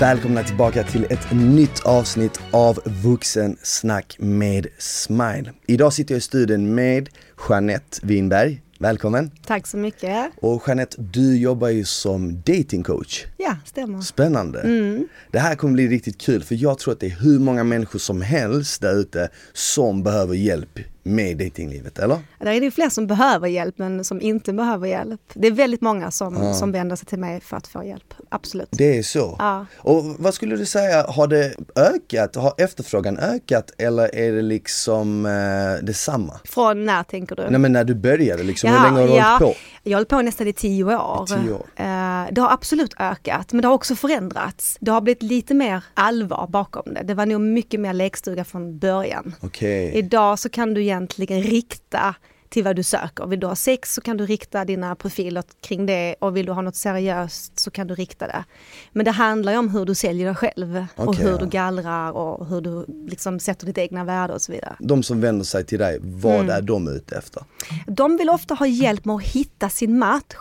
välkomna tillbaka till ett nytt avsnitt av Vuxensnack med Smile. Idag sitter jag i studion med Jeanette Winberg. Välkommen! Tack så mycket. Och Jeanette, du jobbar ju som datingcoach. Ja, stämmer. Spännande! Mm. Det här kommer bli riktigt kul för jag tror att det är hur många människor som helst där ute som behöver hjälp med datinglivet, eller? Det är det fler som behöver hjälp men som inte behöver hjälp. Det är väldigt många som, ja. som vänder sig till mig för att få hjälp, absolut. Det är så? Ja. Och vad skulle du säga, har det ökat, har efterfrågan ökat eller är det liksom eh, detsamma? Från när tänker du? Nej men när du började liksom, ja, hur länge har du ja. hållit på? Jag har hållit på nästan i tio år. tio år. Eh, det har absolut ökat men det har också förändrats. Det har blivit lite mer allvar bakom det. Det var nog mycket mer lekstuga från början. Okay. Idag så kan du egentligen rikta till vad du söker. Vill du ha sex så kan du rikta dina profiler kring det och vill du ha något seriöst så kan du rikta det. Men det handlar ju om hur du säljer dig själv okay, och hur ja. du gallrar och hur du liksom sätter ditt egna värde och så vidare. De som vänder sig till dig, vad mm. är de ute efter? De vill ofta ha hjälp med att hitta sin match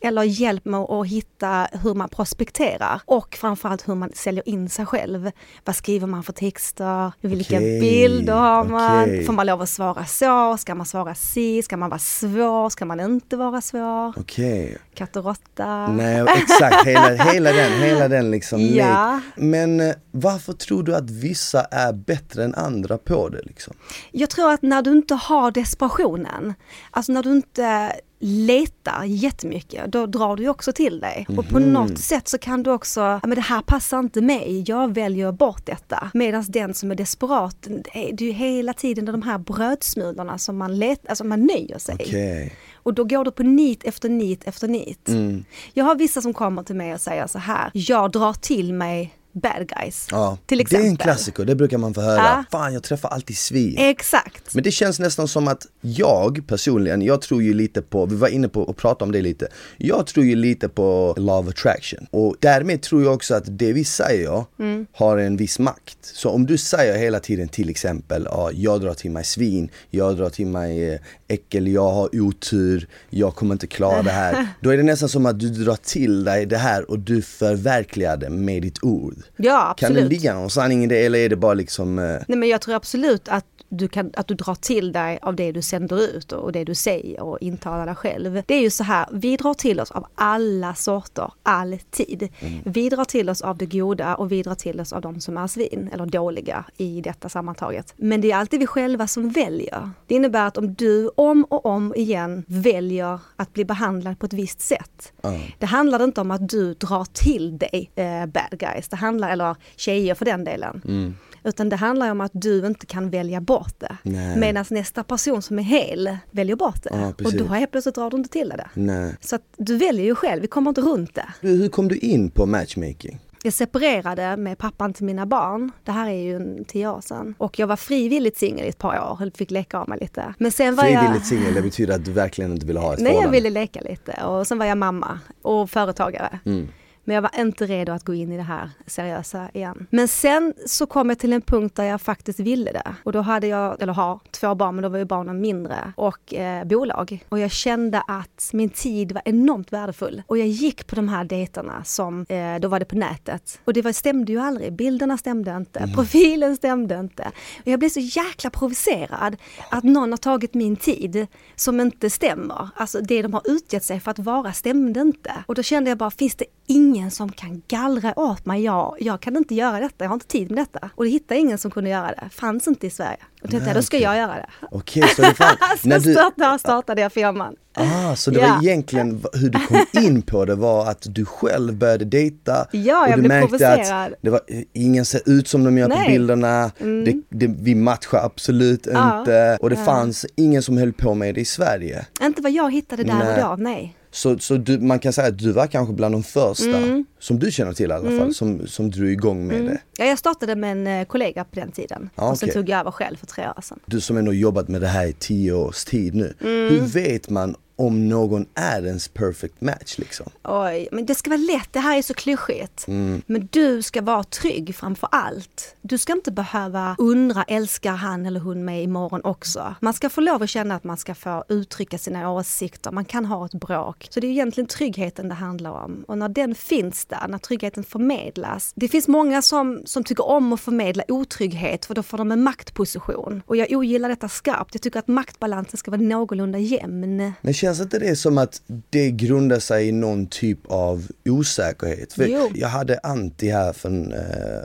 eller hjälp med att hitta hur man prospekterar och framförallt hur man säljer in sig själv. Vad skriver man för texter? Vilka okay, bilder har man? Okay. Får man lov att svara så? Ska man svara si? Ska man vara svår? Ska man inte vara svår? Okay. Katt och råtta? Nej exakt, hela, hela den, hela den liksom. Ja. Men eh, varför tror du att vissa är bättre än andra på det liksom? Jag tror att när du inte har desperationen, alltså när du inte letar jättemycket, då drar du också till dig. Mm. Och på mhm. något sätt så kan du också, ja men det här passar inte mig, jag väljer bort detta. Medan den som är desperat, det är ju hela tiden de här brödsmulorna som man letar, alltså man nöjer sig. Okay. Och då går du på nit efter nit efter nit. Mm. Jag har vissa som kommer till mig och säger så här, jag drar till mig bad guys. Ja, till exempel. Det är en klassiker, det brukar man få höra. Ja. Fan jag träffar alltid svin. Exakt. Men det känns nästan som att jag personligen, jag tror ju lite på, vi var inne på att prata om det lite. Jag tror ju lite på love attraction. Och därmed tror jag också att det vi säger mm. har en viss makt. Så om du säger hela tiden till exempel, ja, jag drar till mig svin, jag drar till mig eh, äckel, jag har otur, jag kommer inte klara det här. Då är det nästan som att du drar till dig det här och du förverkligar det med ditt ord. Ja, absolut. Kan det ligga någon sanning i det eller är det bara liksom? Eh... Nej men jag tror absolut att du, kan, att du drar till dig av det du sänder ut och det du säger och intalar dig själv. Det är ju så här, vi drar till oss av alla sorter, alltid. Mm. Vi drar till oss av det goda och vi drar till oss av de som är svin eller dåliga i detta sammantaget. Men det är alltid vi själva som väljer. Det innebär att om du om och om igen väljer att bli behandlad på ett visst sätt. Mm. Det handlar inte om att du drar till dig eh, bad guys, det handlar, eller tjejer för den delen. Mm. Utan det handlar om att du inte kan välja bort det. Medan nästa person som är hel väljer bort det. Ja, och då helt plötsligt drar du inte till det. Nej. Så att du väljer ju själv, vi kommer inte runt det. hur kom du in på matchmaking? Jag separerade med pappan till mina barn. Det här är ju tio år sedan. Och jag var frivilligt singel i ett par år, fick leka av mig lite. Men sen var frivilligt jag... singel, det betyder att du verkligen inte ville ha ett Nej, förhållande? jag ville leka lite. Och sen var jag mamma och företagare. Mm. Men jag var inte redo att gå in i det här seriösa igen. Men sen så kom jag till en punkt där jag faktiskt ville det. Och då hade jag, eller har, två barn, men då var ju barnen mindre. Och eh, bolag. Och jag kände att min tid var enormt värdefull. Och jag gick på de här dejterna som, eh, då var det på nätet. Och det var, stämde ju aldrig. Bilderna stämde inte. Mm. Profilen stämde inte. Och jag blev så jäkla provocerad att någon har tagit min tid som inte stämmer. Alltså det de har utgett sig för att vara stämde inte. Och då kände jag bara, finns det ingen som kan gallra åt mig. Jag, jag kan inte göra detta, jag har inte tid med detta. Och det hittade ingen som kunde göra det, fanns inte i Sverige. Och tänkte jag, då ska jag göra det. Okej, okay, så det fanns... så när du... startade, startade jag firman. Ah, så det ja. var egentligen hur du kom in på det var att du själv började dejta ja, och du märkte provocerad. att det var, ingen ser ut som de gör Nej. på bilderna, mm. det, det, vi matchar absolut ja. inte och det fanns ingen som höll på med det i Sverige. Inte vad jag hittade där nej. och då, nej. Så, så du, man kan säga att du var kanske bland de första, mm. som du känner till i alla fall, mm. som, som drog igång med mm. det. Ja, jag startade med en eh, kollega på den tiden ah, och sen tog jag över själv för tre år sedan. Du som ändå jobbat med det här i tio års tid nu, mm. hur vet man om någon är ens perfect match liksom. Oj, men det ska vara lätt, det här är så klyschigt. Mm. Men du ska vara trygg framför allt. Du ska inte behöva undra, älskar han eller hon mig imorgon också? Man ska få lov att känna att man ska få uttrycka sina åsikter, man kan ha ett bråk. Så det är egentligen tryggheten det handlar om. Och när den finns där, när tryggheten förmedlas. Det finns många som, som tycker om att förmedla otrygghet för då får de en maktposition. Och jag ogillar detta skarpt. Jag tycker att maktbalansen ska vara någorlunda jämn. Men känns inte det som att det grundar sig i någon typ av osäkerhet? Jag hade Antti här för, en, eh,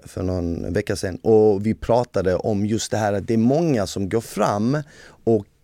för någon vecka sedan och vi pratade om just det här att det är många som går fram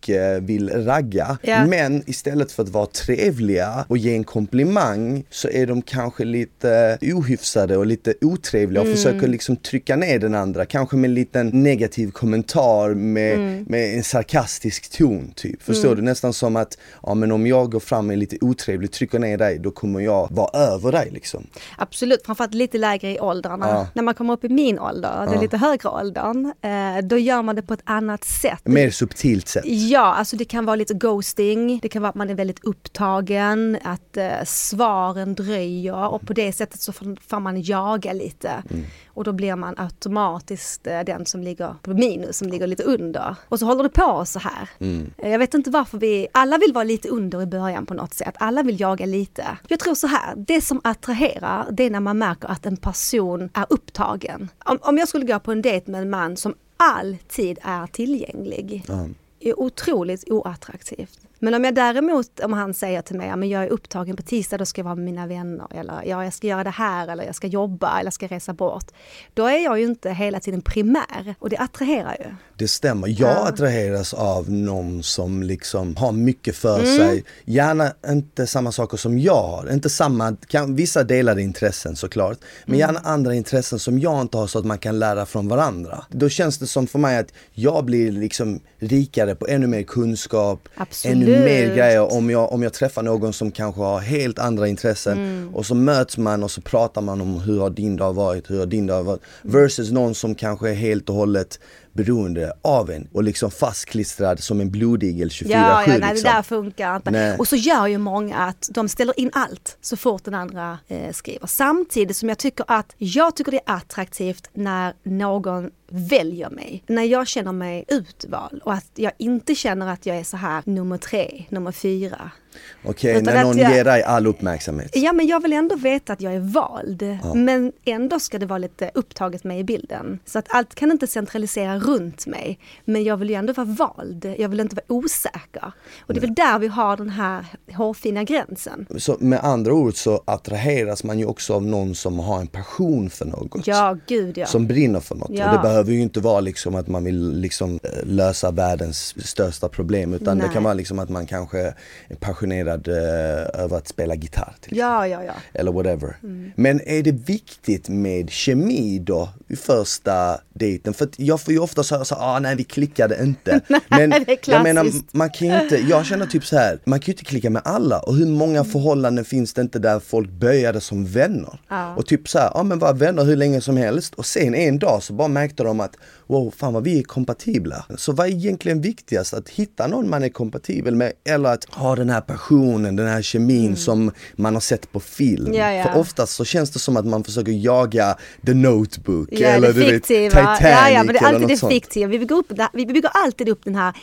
och eh, vill ragga. Ja. Men istället för att vara trevliga och ge en komplimang så är de kanske lite ohyfsade och lite otrevliga och Mm. försöker liksom trycka ner den andra. Kanske med en liten negativ kommentar med, Mm. med en sarkastisk ton typ. Förstår du? Nästan som att, ja men om jag går fram med lite otrevligt, trycker ner dig, då kommer jag vara över dig liksom. Absolut, framförallt lite lägre i åldrarna. Ja. När man kommer upp i min ålder, den Ja. lite högre åldern, eh, då gör man det på ett annat sätt. Mer subtilt sätt. Ja, alltså det kan vara lite ghosting, det kan vara att man är väldigt upptagen, att eh, svaren dröjer och på det sättet så får, man jaga lite. Mm. Och då blir man automatiskt eh, den som ligger på minus, som ligger lite under. Och så håller det på så här. Mm. Eh, Jag vet inte varför vi, alla vill vara lite under i början på något sätt. Alla vill jaga lite. Jag tror så här, det som attraherar det är när man märker att en person är upptagen. Om, om jag skulle gå på en dejt med en man som alltid är tillgänglig Ja är otroligt oattraktivt. Men om jag däremot, om han säger till mig, ja, men jag är upptagen på tisdag, då ska jag vara med mina vänner, eller ja, jag ska göra det här, eller jag ska jobba, eller jag ska resa bort. Då är jag ju inte hela tiden primär, och det attraherar ju. Det stämmer. Jag Ja. attraheras av någon som liksom har mycket för Mm. sig. Gärna inte samma saker som jag har. Inte samma, kan, vissa delade intressen såklart. Men Mm. gärna andra intressen som jag inte har så att man kan lära från varandra. Då känns det som för mig att jag blir liksom rikare på ännu mer kunskap, Absolut. ännu mer grejer om jag, om jag träffar någon som kanske har helt andra intressen Mm. och så möts man och så pratar man om hur har din dag varit, hur har din dag varit versus någon som kanske är helt och hållet beroende av en och liksom fastklistrad som en blodigel 24-7 Ja, ja nej, det liksom. där funkar inte. Nej. Och så gör ju många att de ställer in allt så fort den andra eh, skriver. Samtidigt som jag tycker att jag tycker det är attraktivt när någon väljer mig. När jag känner mig utvald och att jag inte känner att jag är så här nummer tre, nummer fyra. Okej, Utan när någon jag- ger dig all uppmärksamhet. Ja men jag vill ändå veta att jag är vald. Men ändå ska det vara lite upptaget med i bilden. Så att allt kan inte centralisera runt mig. Men jag vill ju ändå vara vald. Jag vill inte vara osäker. Och det är väl där vi har den här hårfina gränsen. Så med andra ord så attraheras man ju också av någon som har en passion för något. Ja, gud ja. Som brinner för något. Ja. Och det behöver ju inte vara liksom att man vill liksom eh, lösa världens största problem utan det Nej. kan vara liksom att man kanske är passionerad eh, över att spela gitarr. Till Ja, ja, ja. eller whatever. Mm. Men är det viktigt med kemi då vid första dejten? För jag får ju ofta höra så ah, nej vi klickade inte. Men det är jag menar, man kan inte, jag känner typ så här, man kan ju inte klicka med alla och hur många Mm. förhållanden finns det inte där folk började som vänner? Ja. Och typ så här, ja men var vänner hur länge som helst och sen en dag så bara märkte de att wow, fan vad vi är kompatibla. Så vad är egentligen viktigast? Att hitta någon man är kompatibel med eller att ha den här passionen, den här kemin som man har sett på film. Mm. Ja, ja. För oftast så känns det som att man försöker jaga the notebook Ja, eller det du vet. Titanic ja, ja, men det är alltid det fiktiva. Vi bygger, upp, vi bygger alltid upp den här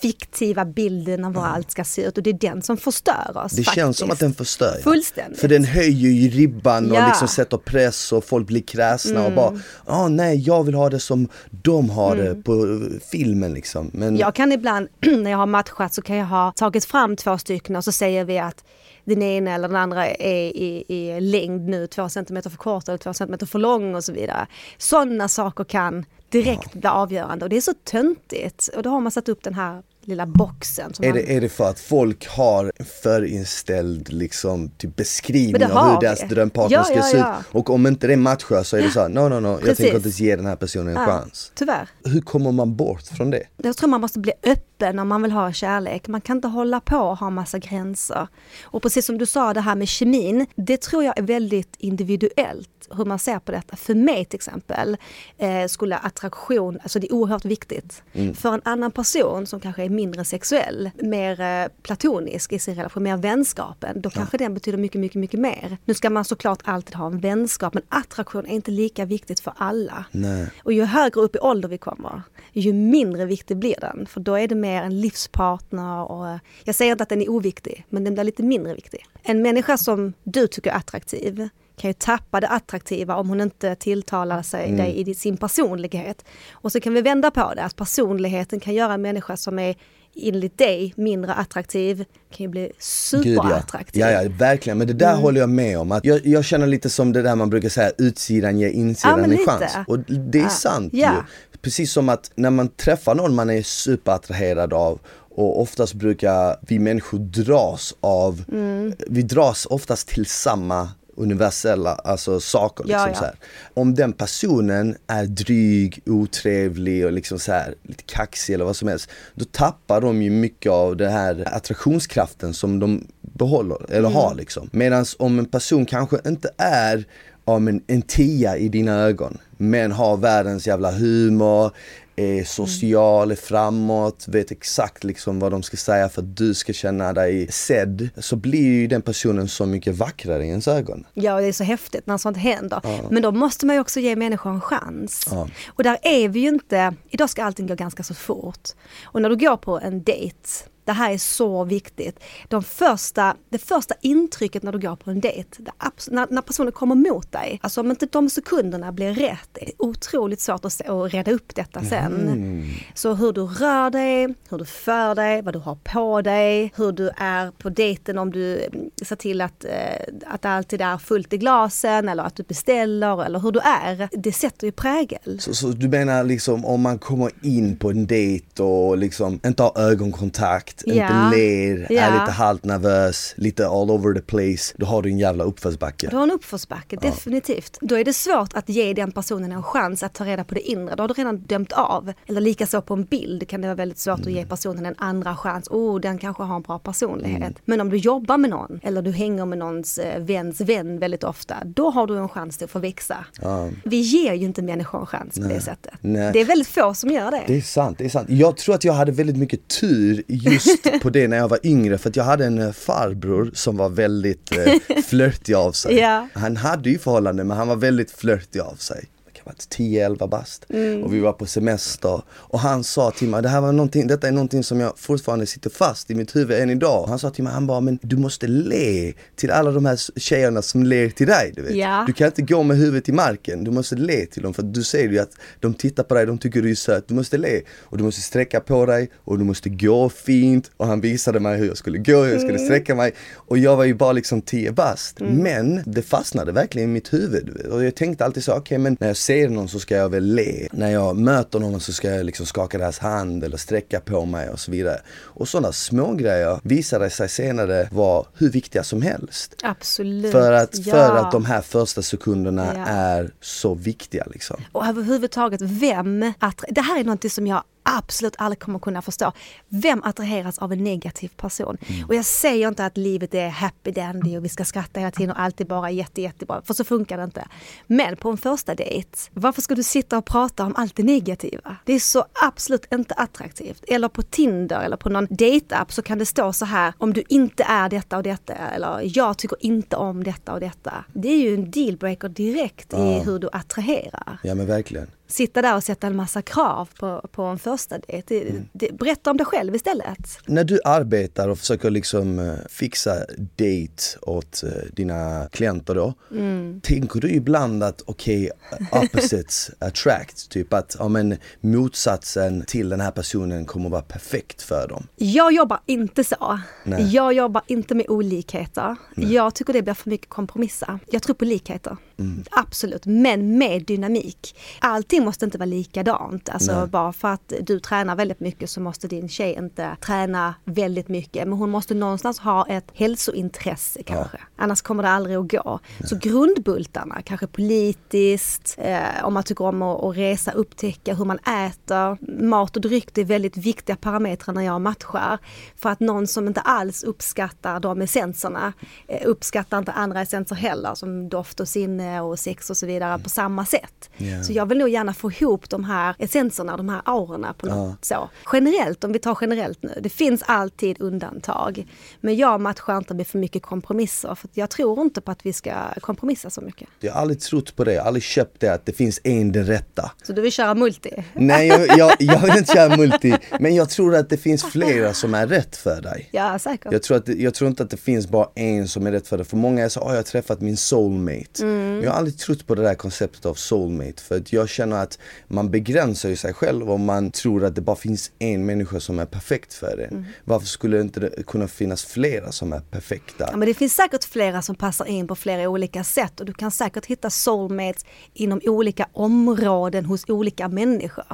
fiktiva bilden av hur allt ska se ut och det är den som förstör oss. Det känns som att den förstör. ja. Fullständigt. För den höjer ju ribban och Ja. liksom sätter press och folk blir kräsna och Mm. bara, ah, nej jag vill ha det som de har det på eh, filmen liksom. Men Jag kan ibland, när jag har matchat så kan jag ha tagit fram två stycken och så säger vi att den ena eller den andra är i, i längd nu två centimeter för kort eller två centimeter för lång och så vidare. Sådana saker kan direkt bli avgörande och det är så töntigt. Och då har man satt upp den här lilla boxen. Är man, det, är det för att folk har en förinställd liksom, typ beskrivning av hur deras vi. drömpartner Ja, ska ja, se ut? ja. Och om inte det matchar så är det så här, no no no, jag Precis. tänker inte ens ge den här personen en chans. Tyvärr. Hur kommer man bort från det? Jag tror man måste bli öppen om man vill ha kärlek. Man kan inte hålla på och ha massa gränser. Och precis som du sa det här med kemin, det tror jag är väldigt individuellt. Hur man ser på detta. För mig till exempel eh, skulle attraktion, alltså det är oerhört viktigt. Mm. För en annan person som kanske är mindre sexuell, mer eh, platonisk i sin relation, mer vänskapen, då kanske den betyder mycket, mycket, mycket mer. Nu ska man såklart alltid ha en vänskap, men attraktion är inte lika viktigt för alla. Nej. Och ju högre upp i ålder vi kommer, ju mindre viktig blir den. För då är det mer en livspartner och jag säger inte att den är oviktig, men den blir lite mindre viktig. En människa som du tycker är attraktiv kan ju tappa det attraktiva om hon inte tilltalar sig Mm. dig i sin personlighet. Och så kan vi vända på det, att personligheten kan göra en människa som är enligt dig mindre attraktiv, kan ju bli Gud, superattraktiv. ja. ja, ja, verkligen. Men det där Mm. håller jag med om. Att jag, jag känner lite som det där man brukar säga, utsidan ger Ja, insidan men en lite. chans. Och det är Ja. sant Ja. ju. Precis som att när man träffar någon man är superattraherad av och oftast brukar vi människor dras av, Mm. vi dras oftast till samma universella alltså saker. Ja, Liksom ja. Så här. Om den personen är dryg, otrevlig och liksom så här, lite kaxig eller vad som helst. Då tappar de ju mycket av den här attraktionskraften som de behåller eller Mm. har liksom. Medan om en person kanske inte är ja, men en tia i dina ögon men har världens jävla humor, är social, är framåt, vet exakt liksom vad de ska säga för att du ska känna dig sedd. Så blir ju den personen så mycket vackrare i ens ögon. Ja, det är så häftigt när sånt händer. Men då måste man ju också ge människor en chans. Ja. Och där är vi ju inte, idag ska allting gå ganska så fort. Och när du går på en dejt, det här är så viktigt. De första, det första intrycket när du går på en dejt, när, när personen kommer mot dig, alltså om inte de sekunderna blir rätt, det är otroligt svårt att, att reda upp detta sen. Så hur du rör dig, hur du för dig, vad du har på dig, hur du är på dejten om du mm, ser till att, eh, att det alltid är fullt i glasen eller att du beställer eller hur du är. Det sätter ju prägel. Så, så du menar liksom om man kommer in på en dejt och liksom inte har ögonkontakt, Ja. inte ler, Ja. är lite halvt nervös, lite all over the place, då har du en jävla uppförsbacke. Du har en uppförsbacke, definitivt. Då är det svårt att ge den personen en chans att ta reda på det inre. Då har du redan dömt av. Eller likaså på en bild kan det vara väldigt svårt att ge personen en andra chans. Oh, den kanske har en bra personlighet. Men om du jobbar med någon, eller du hänger med någons eh, väns vän väldigt ofta, då har du en chans till att få växa. Vi ger ju inte människor en chans på det sättet. Nej. Det är väldigt få som gör det. Det är sant, det är sant. Jag tror att jag hade väldigt mycket tur just på det när jag var yngre för att jag hade en eh, farbror som var väldigt eh, flörtig av sig. Ja. Han hade ju förhållande men han var väldigt flörtig av sig. Kan vara 10-11 bast. Mm. Och vi var på semester och han sa till mig, det här var någonting, detta är någonting som jag fortfarande sitter fast i mitt huvud än idag. Han sa till mig, han bara, men du måste le till alla de här tjejerna som ler till dig. Du, vet. Ja. du kan inte gå med huvudet i marken, du måste le till dem för du ser ju att de tittar på dig, de tycker du är söt. Du måste le och du måste sträcka på dig och du måste gå fint. Och han visade mig hur jag skulle gå, hur jag skulle sträcka mig. Och jag var ju bara liksom 10 bast. Men det fastnade verkligen i mitt huvud. Och jag tänkte alltid så, okej men när jag ser någon så ska jag väl le. När jag möter någon så ska jag liksom skaka deras hand eller sträcka på mig och så vidare. Och sådana små grejer visade sig senare vara hur viktiga som helst. Absolut. För att, ja. för att de här första sekunderna Ja. är så viktiga liksom. Och överhuvudtaget, vem att Det här är något som jag absolut aldrig kommer kunna förstå. Vem attraheras av en negativ person? Mm. Och jag säger inte att livet är happy dandy och vi ska skratta hela tiden och allt är bara jätte, jättebra, för så funkar det inte. Men på en första dejt, varför ska du sitta och prata om allt det negativa? Det är så absolut inte attraktivt. Eller på Tinder eller på någon dejtapp så kan det stå så här, om du inte är detta och detta, eller jag tycker inte om detta och detta. Det är ju en dealbreaker direkt i hur du attraherar Ja men verkligen. Sitta där och sätta en massa krav på, på en första dejt. Mm. berätta om dig själv istället. När du arbetar och försöker liksom eh, fixa date åt eh, dina klienter då. Mm. Tänker du ibland att okej, opposites attract, typ att ja, men, motsatsen till den här personen kommer vara perfekt för dem. Jag jobbar inte så. Nej. Jag jobbar inte med olikheter. Jag tycker det blir för mycket kompromissa. Jag tror på likheter. Mm. Absolut, men med dynamik. Allting måste inte vara likadant. Alltså Nej. bara för att du tränar väldigt mycket så måste din tjej inte träna väldigt mycket. Men hon måste någonstans ha ett hälsointresse kanske. Annars kommer det aldrig att gå. Så grundbultarna, kanske politiskt, eh, om man tycker om att, att resa, upptäcka hur man äter. Mat och dryck det är väldigt viktiga parametrar när jag matchar. För att någon som inte alls uppskattar de essenserna eh, uppskattar inte andra essenser heller som doft och sinne och sex och så vidare på samma sätt. Ja. Så jag vill nog gärna få ihop de här essenserna, de här aurorna på något så. Generellt, om vi tar generellt nu, det finns alltid undantag. Men jag matchar inte med för mycket kompromisser för jag tror inte på att vi ska kompromissa så mycket. Jag har aldrig trott på det, jag har aldrig köpt det att det finns en den rätta. Så du vill köra multi? Nej jag, jag, jag vill inte köra multi, men jag tror att det finns flera som är rätt för dig. Ja, säkert. Jag tror, att, jag tror inte att det finns bara en som är rätt för dig. För många är så, ah, jag har träffat min soulmate. Mm. Jag har aldrig trott på det där konceptet av soulmate. För att jag känner att man begränsar ju sig själv om man tror att det bara finns en människa som är perfekt för en. Mm. Varför skulle det inte kunna finnas flera som är perfekta? Ja, men det finns säkert flera som passar in på flera olika sätt och du kan säkert hitta soulmates inom olika områden hos olika människor.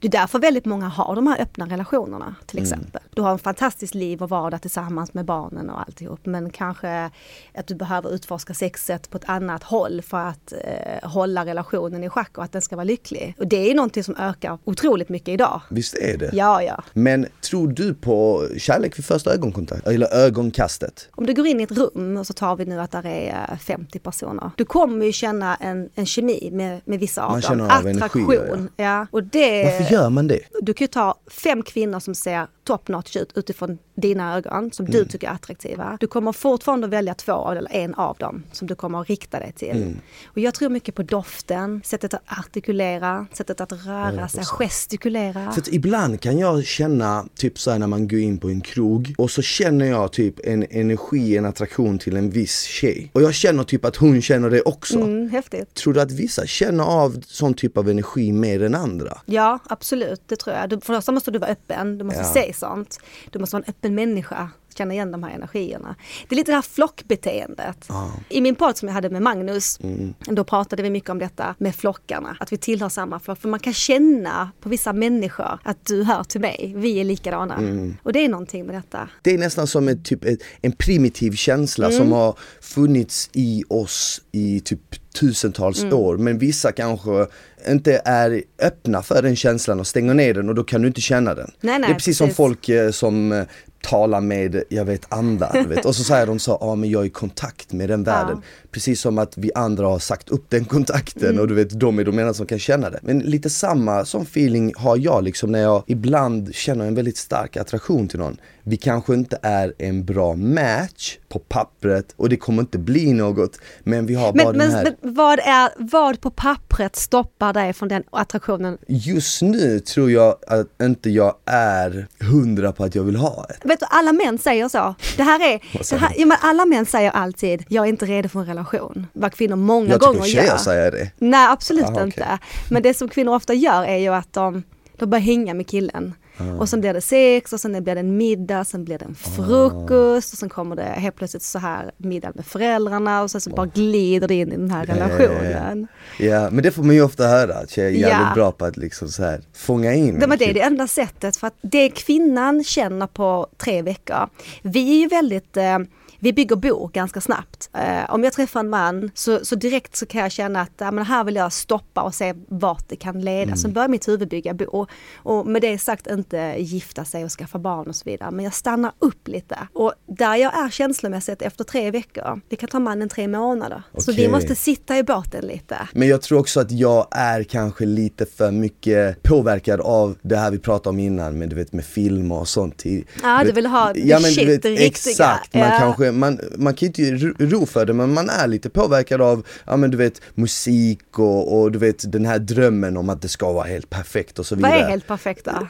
Det är därför väldigt många har de här öppna relationerna till exempel. Du har en fantastiskt liv och vardag tillsammans med barnen och alltihop men kanske att du behöver utforska sexet på ett annat håll för att eh, hålla relationen i schack och att den ska vara lycklig. Och det är någonting som ökar otroligt mycket idag. Visst är det? Ja, ja. Men tror du på kärlek vid första ögonkontakt? Eller ögonkastet? Om du går in i ett rum och så tar vi nu att där är eh, 50 personer. Du kommer ju känna en, en kemi med, med vissa av Man dem. känner av Attraktion. Ja. Och det, Varför gör man det? Du kan ju ta fem kvinnor som ser top notch ut utifrån dina ögon som Mm. du tycker är attraktiva. Du kommer fortfarande välja två eller en av dem som du kommer att rikta dig till. Mm. Och jag tror mycket på doften, sättet att artikulera, sättet att röra sig, gestikulera. För att ibland kan jag känna, typ såhär när man går in på en krog och så känner jag typ en energi, en attraktion till en viss tjej. Och jag känner typ att hon känner det också. Mm, häftigt. Tror du att vissa känner av sån typ av energi mer än andra? Ja, absolut. Det tror jag. Du, för det första måste du vara öppen. Du måste Ja. se sånt. Du måste vara en öppen människa. Känna igen de här energierna. Det är lite det här flockbeteendet. I min podd som jag hade med Magnus, då pratade vi mycket om detta med flockarna. Att vi tillhör samma flock. För man kan känna på vissa människor att du hör till mig. Vi är likadana. Och det är någonting med detta. Det är nästan som ett, typ, en primitiv känsla som har funnits i oss i typ tusentals år men vissa kanske inte är öppna för den känslan och stänger ner den och då kan du inte känna den. Nej, nej, det är precis, som precis. folk eh, som eh, talar med, jag vet andar, vet. och så säger de så, ja ah, men jag är i kontakt med den världen. Precis som att vi andra har sagt upp den kontakten Mm. och du vet de är de enda som kan känna det. Men lite samma som feeling har jag liksom när jag ibland känner en väldigt stark attraktion till någon. Vi kanske inte är en bra match på pappret och det kommer inte bli något men vi har bara Men, den men, här men vad, är, vad på pappret stoppar dig från den attraktionen? Just nu tror jag att inte jag är hundra på att jag vill ha ett. Vet du, alla män säger så. Det här är, det här, ja, men alla män säger alltid, jag är inte redo för en relation. Vad kvinnor många Jag gånger tycker tjejer gör. säger det. Nej, absolut Aha, inte. Men det som kvinnor ofta gör är ju att de, de börjar hänga med killen. Ah. Och sen blir det sex och sen blir det en middag, sen blir det en frukost och sen kommer det helt plötsligt så här middag med föräldrarna och sen så bara glider det in i den här relationen. Ja, men det får man ju ofta höra, att tjejer är jävligt Ja. bra på att liksom så här fånga in Det, men det är det enda sättet för att det kvinnan känner på tre veckor. Vi är ju väldigt eh, vi bygger bo ganska snabbt. Eh, om jag träffar en man så, så direkt så kan jag känna att ja, men här vill jag stoppa och se vart det kan leda. Mm. Sen börjar mitt huvud bygga bo. Och med det sagt inte gifta sig och skaffa barn och så vidare. Men jag stannar upp lite. Och där jag är känslomässigt efter tre veckor, det kan ta mannen tre månader. Så vi måste sitta i båten lite. Men jag tror också att jag är kanske lite för mycket påverkad av det här vi pratade om innan med, du vet, med filmer och sånt. Ja, du vet- vill ha ja, men, shit, du vet. Exakt, man, Ja. kanske, man, man kan ju inte ro- för det men man är lite påverkad av ja, men, du vet, musik och, och du vet den här drömmen om att det ska vara helt perfekt och så Vad vidare. är helt perfekt då?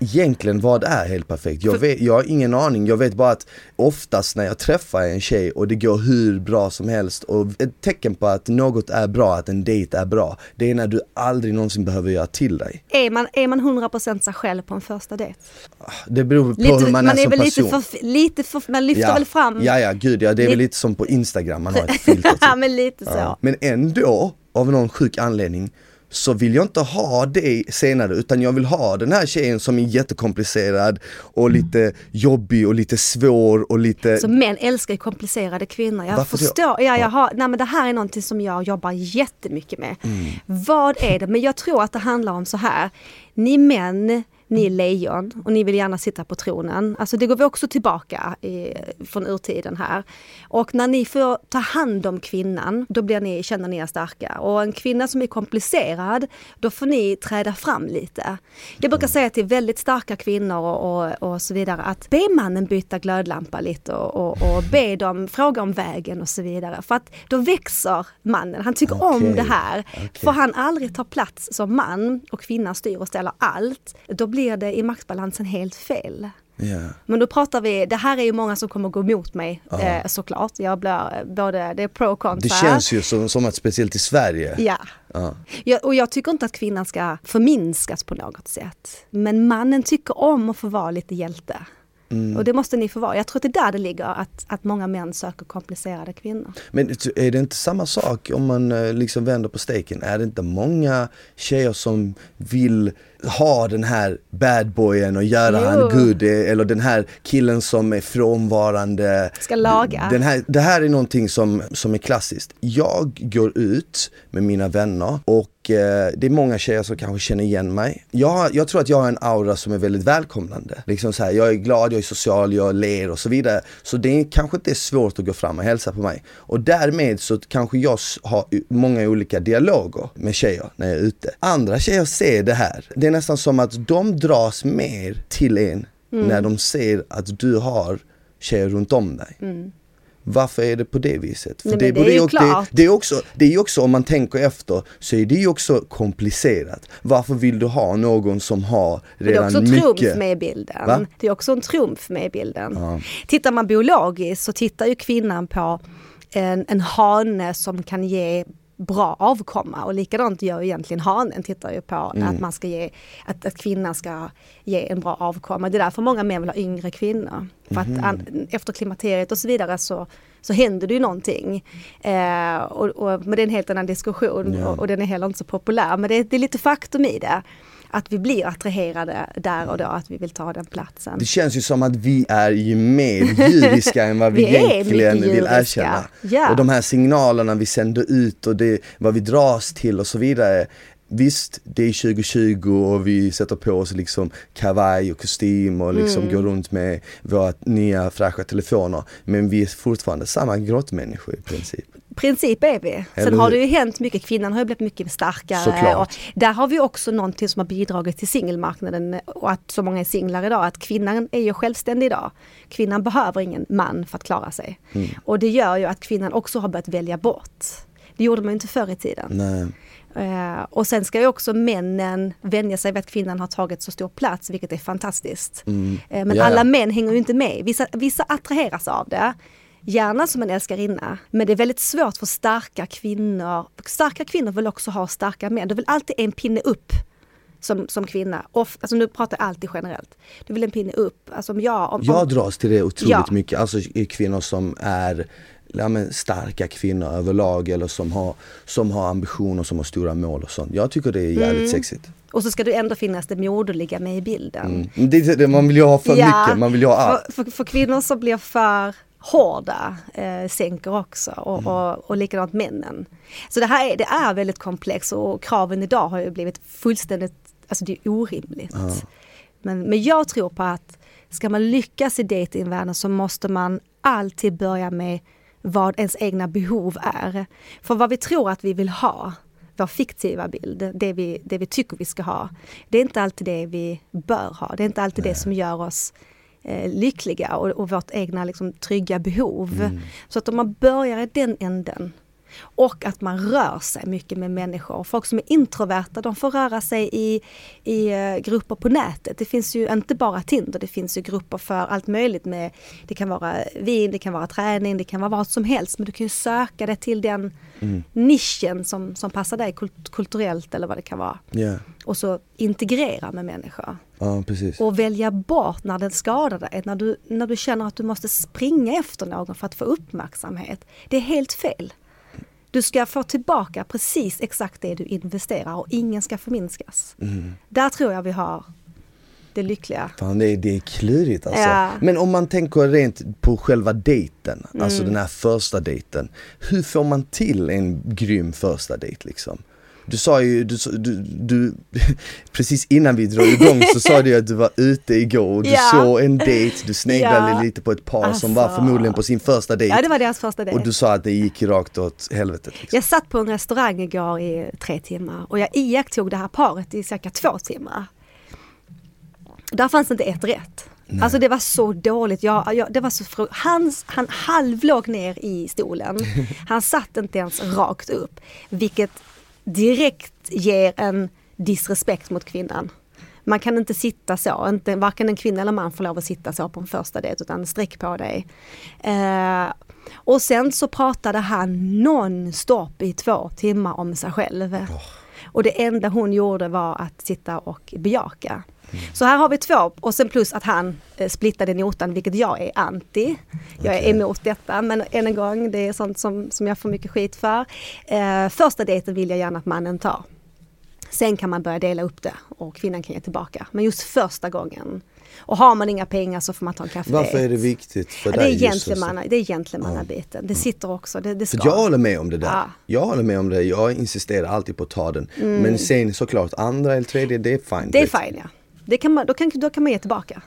Egentligen vad är helt perfekt? Jag, vet, jag har ingen aning, jag vet bara att oftast när jag träffar en tjej och det går hur bra som helst och ett tecken på att något är bra, att en dejt är bra, det är när du aldrig någonsin behöver göra till dig. Är man, är man 100% sig själv på en första dejt? Det beror på Lite, hur man, man är som väl person. lite för, lite för, man lyfter väl fram, ja, ja, gud ja, det är väl Lite- som på Instagram, man har ett filter typ. ja men lite så. Ja. Men ändå, av någon sjuk anledning, så vill jag inte ha det senare utan jag vill ha den här tjejen som är jättekomplicerad och lite jobbig och lite svår och lite... Så män älskar komplicerade kvinnor. Jag Varför förstår, ja, jag har, nej, men det här är någonting som jag jobbar jättemycket med. Mm. Vad är det? Men jag tror att det handlar om så här. Ni män ni är lejon och ni vill gärna sitta på tronen. Alltså det går vi också tillbaka i, från urtiden här. Och när ni får ta hand om kvinnan, då blir ni, känner ni er starka. Och en kvinna som är komplicerad, då får ni träda fram lite. Jag brukar säga till väldigt starka kvinnor och, och, och så vidare att be mannen byta glödlampa lite och, och, be dem fråga om vägen och så vidare. För att då växer mannen, han tycker Okej, om det här. okej. Får han aldrig ta plats som man och kvinnan styr och ställer allt, då blir det i maktbalansen helt fel. Ja. Men då pratar vi, det här är ju många som kommer gå emot mig eh, såklart. Jag blir både, det är pro och kontra. Det känns ju som, som att speciellt i Sverige. Ja. Ja. Ja, och jag tycker inte att kvinnan ska förminskas på något sätt. Men mannen tycker om att få vara lite hjälte. Mm. Och det måste ni få vara. Jag tror att det är där det ligger, att, att många män söker komplicerade kvinnor. Men är det inte samma sak om man eh, liksom vänder på steken? Är det inte många tjejer som vill ha den här bad boyen och göra Jo. han good eh, eller den här killen som är frånvarande. Ska laga. Den här, det här är någonting som, som är klassiskt. Jag går ut med mina vänner och det är många tjejer som kanske känner igen mig. Jag, jag tror att jag har en aura som är väldigt välkomnande. Liksom så här, jag är glad, jag är social, jag ler och så vidare. Så det är, kanske inte är svårt att gå fram och hälsa på mig. Och därmed så kanske jag har många olika dialoger med tjejer när jag är ute. Andra tjejer ser det här. Det är nästan som att de dras mer till en när de ser att du har tjejer runt om dig. Varför är det på det viset? För Nej, det både är ju klart. det, det är också, det är också om man tänker efter så är det ju också komplicerat. Varför vill du ha någon som har Men det är redan också en trumf mycket? med i bilden. Va? Det är också en trumf med i bilden. Ja. Tittar man biologiskt så tittar ju kvinnan på en, en hane som kan ge bra avkomma och likadant gör egentligen hanen, tittar ju på Mm. att man ska ge, att, att kvinnan ska ge en bra avkomma. Det är därför många män vill ha yngre kvinnor. För att an, efter klimakteriet och så vidare så, så händer det ju någonting. Eh, och, och, men det är en helt annan diskussion Ja. och, och den är heller inte så populär. Men det, det är lite faktum i det. Att vi blir attraherade där och då, att vi vill ta den platsen. Det känns ju som att vi är ju mer djuriska än vad vi, Vi egentligen vill erkänna. Ja. Och de här signalerna vi sänder ut och det, vad vi dras till och så vidare. Visst, det är 2020 och vi sätter på oss liksom kavaj och kostym och liksom Mm. går runt med våra nya fräscha telefoner. Men vi är fortfarande samma grottmänniskor i princip. Princip är vi. Eller Sen har det ju hänt mycket, kvinnan har ju blivit mycket starkare. Såklart. Och där har vi också någonting som har bidragit till singelmarknaden och att så många är singlar idag. Att kvinnan är ju självständig idag. Kvinnan behöver ingen man för att klara sig. Mm. Och det gör ju att kvinnan också har börjat välja bort. Det gjorde man ju inte förr i tiden. Nej. Eh, och sen ska ju också männen vänja sig vid att kvinnan har tagit så stor plats, vilket är fantastiskt. Mm. Eh, men Ja, alla män hänger ju inte med. Vissa, vissa attraheras av det. Gärna som en älskarinna. Men det är väldigt svårt för starka kvinnor. Starka kvinnor vill också ha starka män. Du vill alltid en pinne upp som, som kvinna. Off, alltså nu pratar jag alltid generellt. Du vill en pinne upp. Alltså om jag, om, Jag om, dras till det otroligt Ja. mycket, alltså kvinnor som är ja, men starka kvinnor överlag eller som har, som har ambitioner, som har stora mål och sånt. Jag tycker det är jävligt Mm. sexigt. och så ska du ändå finnas det moderliga med i bilden. Mm. Det, det, man vill ju ha för mycket, man vill ju ha allt. För, för, för kvinnor som blir för hårda eh, sänker också och, Mm. och, och likadant männen. Så det här är, det är väldigt komplext och kraven idag har ju blivit fullständigt, alltså det är orimligt. Men, men jag tror på att ska man lyckas i datingvärlden så måste man alltid börja med vad ens egna behov är. För vad vi tror att vi vill ha, vår fiktiva bild, det vi, det vi tycker vi ska ha, det är inte alltid det vi bör ha. Det är inte alltid det som gör oss eh, lyckliga och, och vårt egna liksom, trygga behov. Så att om man börjar i den änden och att man rör sig mycket med människor. Folk som är introverta de får röra sig i, i eh, grupper på nätet. Det finns ju inte bara Tinder, det finns ju grupper för allt möjligt. Med, det kan vara vin, det kan vara träning, det kan vara vad som helst. Men du kan ju söka det till den nischen som, som passar dig kult, kulturellt eller vad det kan vara. Ja, Och så integrera med människor. ja. Och välja bort när den skadar dig, när du, när du känner att du måste springa efter någon för att få uppmärksamhet. Det är helt fel. Du ska få tillbaka precis exakt det du investerar och ingen ska förminskas. Där tror jag vi har det lyckliga. Fan det är, det är klurigt alltså. Ja. Men om man tänker rent på själva dejten, alltså Mm. den här första dejten. Hur får man till en grym första dejt liksom? Du sa ju, du, du, du precis innan vi drog igång så sa du att du var ute igår och du Ja. såg en dejt, du sneglade Ja. lite på ett par som var Alltså. förmodligen på sin första dejt. Ja, det var deras första dejt. och du sa att det gick rakt åt helvetet. Liksom. Jag satt på en restaurang igår i tre timmar och jag iakttog det här paret i cirka två timmar. Där fanns inte ett rätt. Alltså det var så dåligt. Jag, jag, det var så fru- han, han halvlåg ner i stolen. Han satt inte ens rakt upp. Vilket direkt ger en disrespekt mot kvinnan. Man kan inte sitta så, inte, varken en kvinna eller man får lov att sitta så på en första dejt utan sträck på dig. Eh, och sen så pratade han non-stop i två timmar om sig själv. Och det enda hon gjorde var att sitta och bejaka. Så här har vi två och sen plus att han eh, splittade notan vilket jag är anti. Jag är Okej. emot detta men än en gång det är sånt som, som jag får mycket skit för. Eh, första dejten vill jag gärna att mannen tar. Sen kan man börja dela upp det och kvinnan kan ge tillbaka. Men just första gången. Och har man inga pengar så får man ta en kaffedejt. Varför är det viktigt för Ja, det är dig? just så- gentlemanna, det är gentlemannabiten. Det sitter också, det, det För ska. jag håller med om det där. Ja. Jag håller med om det, jag insisterar alltid på att ta den. Men sen såklart andra eller tredje, det är fine. Mm. Det är vet. fine ja. Det kan man, då, kan, då kan man ge tillbaka.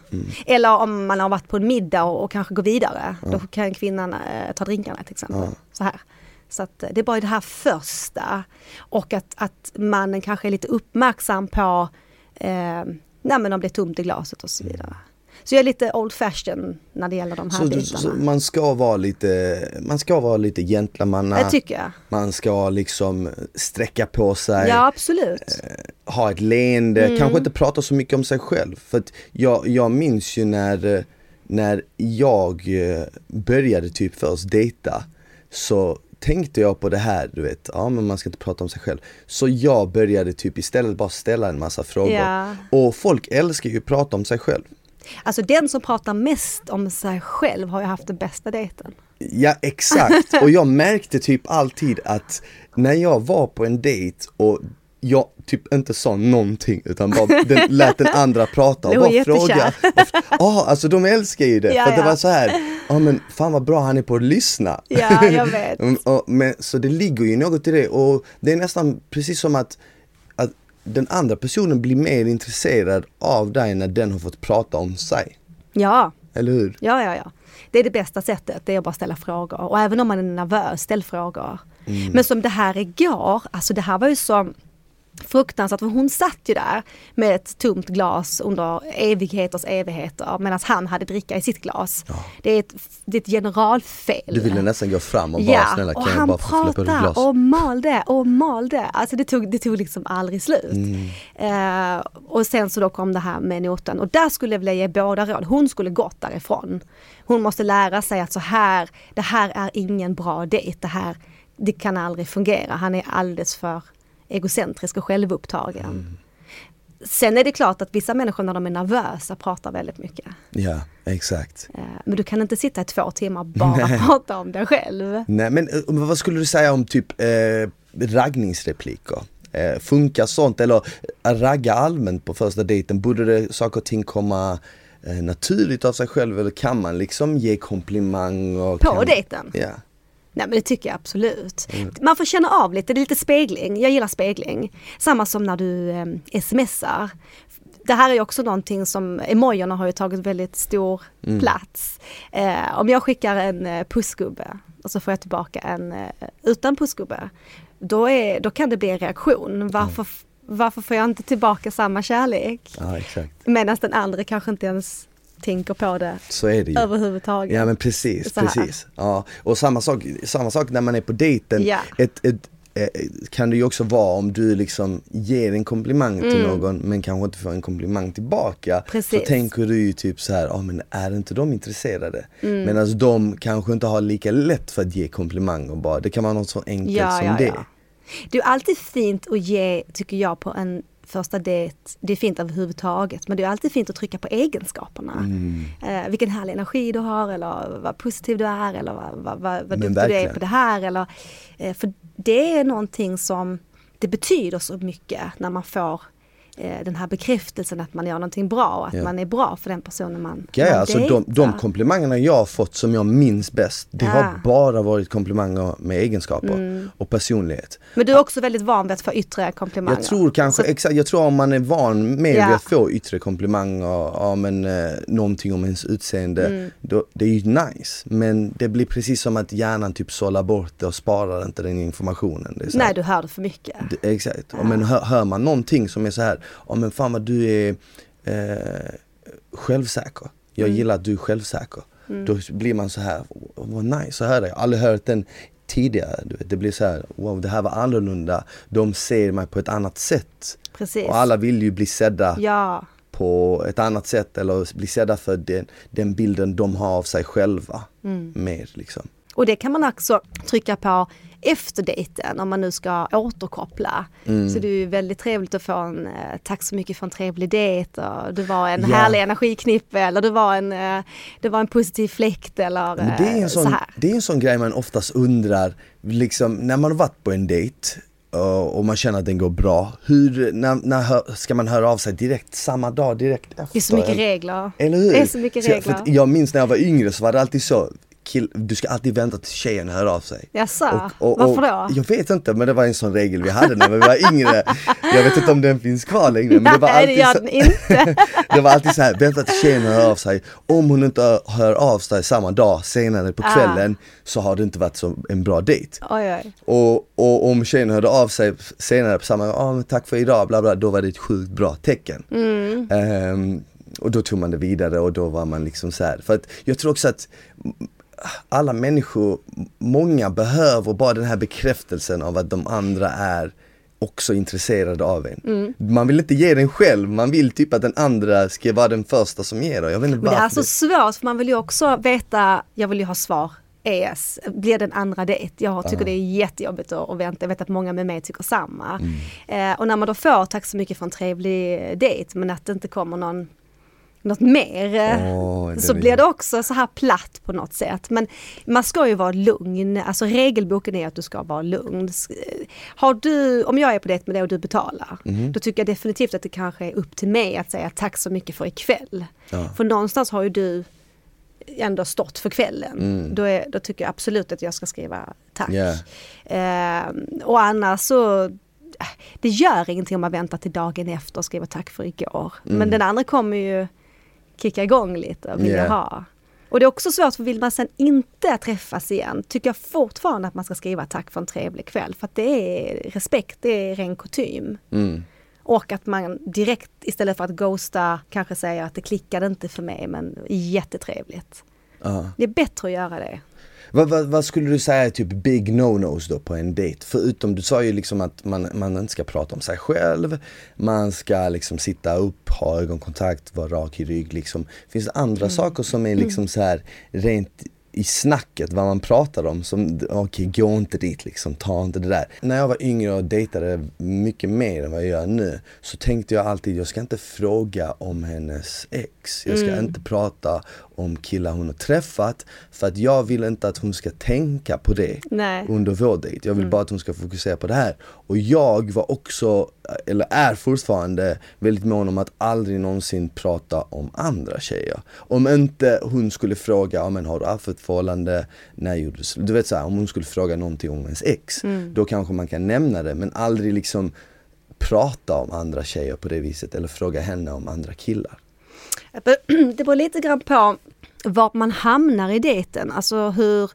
Eller om man har varit på en middag och, och kanske gå vidare. Då kan kvinnan eh, ta drinkarna till exempel. Så, här. så att, eh, det är bara det här första. Och att, att mannen kanske är lite uppmärksam på eh, nej, men om det är tomt i glaset och så vidare. Så jag är lite old fashion när det gäller de här Så, bitarna. så man ska vara lite, man ska vara lite gentlemanna. Det tycker jag. Man ska liksom sträcka på sig. Ja absolut. ha ett leende, Mm. kanske inte prata så mycket om sig själv. För att jag, jag minns ju när, eh, när jag eh, började typ först dejta så tänkte jag på det här, du vet, ja men man ska inte prata om sig själv. Så jag började typ istället bara ställa en massa frågor. Ja. Och folk älskar ju att prata om sig själv. Alltså den som pratar mest om sig själv har ju haft den bästa dejten. Ja exakt, och jag märkte typ alltid att när jag var på en dejt och jag typ inte sa någonting utan bara den, lät den andra prata och bara fråga. Ja, alltså de älskar ju det. Ja, för att det ja. var så här, ja men fan vad bra han är på att lyssna. Ja, jag vet. Mm, och, men, så det ligger ju något i det och det är nästan precis som att den andra personen blir mer intresserad av dig när den har fått prata om sig. Ja, Eller hur? ja, ja, ja. Det är det bästa sättet, det är att bara ställa frågor. Och även om man är nervös, ställ frågor. Mm. Men som det här igår, alltså det här var ju så fruktansvärt, för hon satt ju där med ett tomt glas under evigheters evigheter medan han hade dricka i sitt glas. Det, är ett, det är ett generalfel. Du ville nästan gå fram och bara snälla och kan jag han bara få ditt pratade glas? och malde och malde. Alltså det tog, det tog liksom aldrig slut. Mm. Eh, och sen så då kom det här med noten och där skulle jag vilja ge båda råd. Hon skulle gått därifrån. Hon måste lära sig att så här, det här är ingen bra dejt. Det här, det kan aldrig fungera. Han är alldeles för egocentrisk och självupptagen. Mm. Sen är det klart att vissa människor när de är nervösa pratar väldigt mycket. Ja, exakt. Eh, Men du kan inte sitta i två timmar bara prata om dig själv. Nej men eh, vad skulle du säga om typ eh, raggningsrepliker? Eh, funkar sånt eller eh, ragga allmänt på första dejten? Borde det saker och ting komma eh, naturligt av sig själv eller kan man liksom ge komplimang? Och På kan... dejten? Ja. Nej men det tycker jag absolut. Mm. Man får känna av lite, det är lite spegling. Jag gillar spegling. Samma som när du eh, smsar. Det här är också någonting som, emojierna har ju tagit väldigt stor Mm. plats. Eh, om jag skickar en eh, pussgubbe och så får jag tillbaka en eh, utan pussgubbe. Då, är, då kan det bli en reaktion. Varför, f- varför får jag inte tillbaka samma kärlek? ja. Medan den andra kanske inte ens tänker på det Så är det ju. överhuvudtaget. Ja men precis, precis. Ja. Och samma sak, samma sak när man är på dejten. Ja. Ett, ett, eh, kan det ju också vara om du liksom ger en komplimang till någon men kanske inte får en komplimang tillbaka. Mm. Precis. Så tänker du ju typ så här, ja men är inte de intresserade? Mm. Medan de kanske inte har lika lätt för att ge komplimanger bara. Det kan vara något så enkelt som det. Det är alltid fint att ge, tycker jag, på en första dejt. Det är fint överhuvudtaget, men det är alltid fint att trycka på egenskaperna. Mm. Eh, vilken härlig energi du har eller vad positiv du är eller vad, vad, vad, duktig du är på det här. Eller, eh, för det är någonting som, det betyder så mycket när man får eh, den här bekräftelsen att man gör någonting bra och att Ja. man är bra för den personen man, Ja, man alltså de, de komplimangerna jag har fått som jag minns bäst, det Ja. har bara varit komplimanger med egenskaper Mm. och personlighet. Men du är också väldigt van vid att få yttre komplimanger. Jag tror kanske, Så- exakt, jag tror om man är van med Ja. att få yttre komplimanger, ja men eh, någonting om ens utseende, Mm. då, det är ju nice. Men det blir precis som att hjärnan typ sållar bort det och sparar inte den informationen. Nej, du hör det för mycket. det, exakt, ja. men hör, hör man någonting som är så här, ja men fan vad du är eh, självsäker. Jag Mm. gillar att du är självsäker. Då blir man så här, vad nice att höra. Jag har aldrig hört den tidigare. Du vet. Det blir så här, wow det här var annorlunda. De ser mig på ett annat sätt. Precis. Och alla vill ju bli sedda Ja, på ett annat sätt eller bli sedda för den, den bilden de har av sig själva. Mm. Mer liksom. och det kan man också trycka på efter dejten om man nu ska återkoppla. Mm. Så det är ju väldigt trevligt att få en eh, tack så mycket för en trevlig dejt och du var en Ja. härlig energiknippe eller du var en, eh, det var en positiv fläkt eller Men det, är eh, en så sån, här. det är en sån grej man oftast undrar, liksom när man har varit på en dejt och man känner att den går bra, hur, när, när ska man höra av sig direkt samma dag, direkt efter? Det är så mycket regler. Eller hur? Det är så mycket regler. att jag minns när jag var yngre så var det alltid så, kill, du ska alltid vänta till tjejen hör av sig. Jaså, varför då? Jag vet inte men det var en sån regel vi hade när vi var yngre. Jag vet inte om den finns kvar längre men det var Nej, det alltid så, den inte. det var alltid så här, vänta till tjejen hör av sig. Om hon inte hör av sig samma dag senare på Ah. kvällen så har det inte varit så en bra dejt. Och, och om tjejen hörde av sig senare på samma, ja men tack för idag, bla bla, då var det ett sjukt bra tecken. Mm. Ehm, och då tog man det vidare och då var man liksom så här. för att jag tror också att alla människor, många behöver bara den här bekräftelsen av att de andra är också intresserade av en. Mm. Man vill inte ge den själv, man vill typ att den andra ska vara den första som ger den. Jag vet inte Men det är alltså svårt för man vill ju också veta, jag vill ju ha svar. ES, blir det en andra dejt? Jag tycker det är jättejobbigt att, att vänta, jag vet att många med mig tycker samma. Mm. Eh, och när man då får tack så mycket för en trevlig dejt men att det inte kommer någon något mer eh, den så blir det också så här platt på något sätt. Men man ska ju vara lugn, alltså regelboken är att du ska vara lugn. S- Har du, om jag är på dejt med dig och du betalar, Mhm. då tycker jag definitivt att det kanske är upp till mig att säga tack så mycket för ikväll. Ja. För någonstans har ju du ändå stått för kvällen. Mm. Då, är, då tycker jag absolut att jag ska skriva tack. Ja. Eh, och annars så eh, det gör ingenting om man väntar till dagen efter och skriver tack för igår. Mm. Men den andra kommer ju kicka igång lite och vilja Ja. ha. Och det är också svårt för vill man sen inte träffas igen tycker jag fortfarande att man ska skriva tack för en trevlig kväll. För att det är respekt, det är ren kutym. Mm. Och att man direkt istället för att ghosta kanske säger att det klickade inte för mig men jättetrevligt. Ja. Det är bättre att göra det. Vad, vad, vad skulle du säga är typ big no-nos då på en dejt? Förutom, du sa ju liksom att man, man inte ska prata om sig själv, man ska liksom sitta upp, ha ögonkontakt, vara rak i rygg liksom. Finns det andra saker som är liksom så här rent i snacket, vad man pratar om som, okej gå inte dit liksom, ta inte det där. När jag var yngre och dejtade mycket mer än vad jag gör nu så tänkte jag alltid, jag ska inte fråga om hennes ex. Jag ska inte prata om killar hon har träffat för att jag vill inte att hon ska tänka på det Nej. under vår dejt. Jag vill bara att hon ska fokusera på det här. Och jag var också, eller är fortfarande väldigt mån om att aldrig någonsin prata om andra tjejer. Om inte hon skulle fråga, ja men har du haft ett förhållande, när gjorde du? Du vet såhär, om hon skulle fråga någonting om ens ex, då kanske man kan nämna det men aldrig liksom prata om andra tjejer på det viset eller fråga henne om andra killar. Det beror lite grann på var man hamnar i dejten. Alltså hur,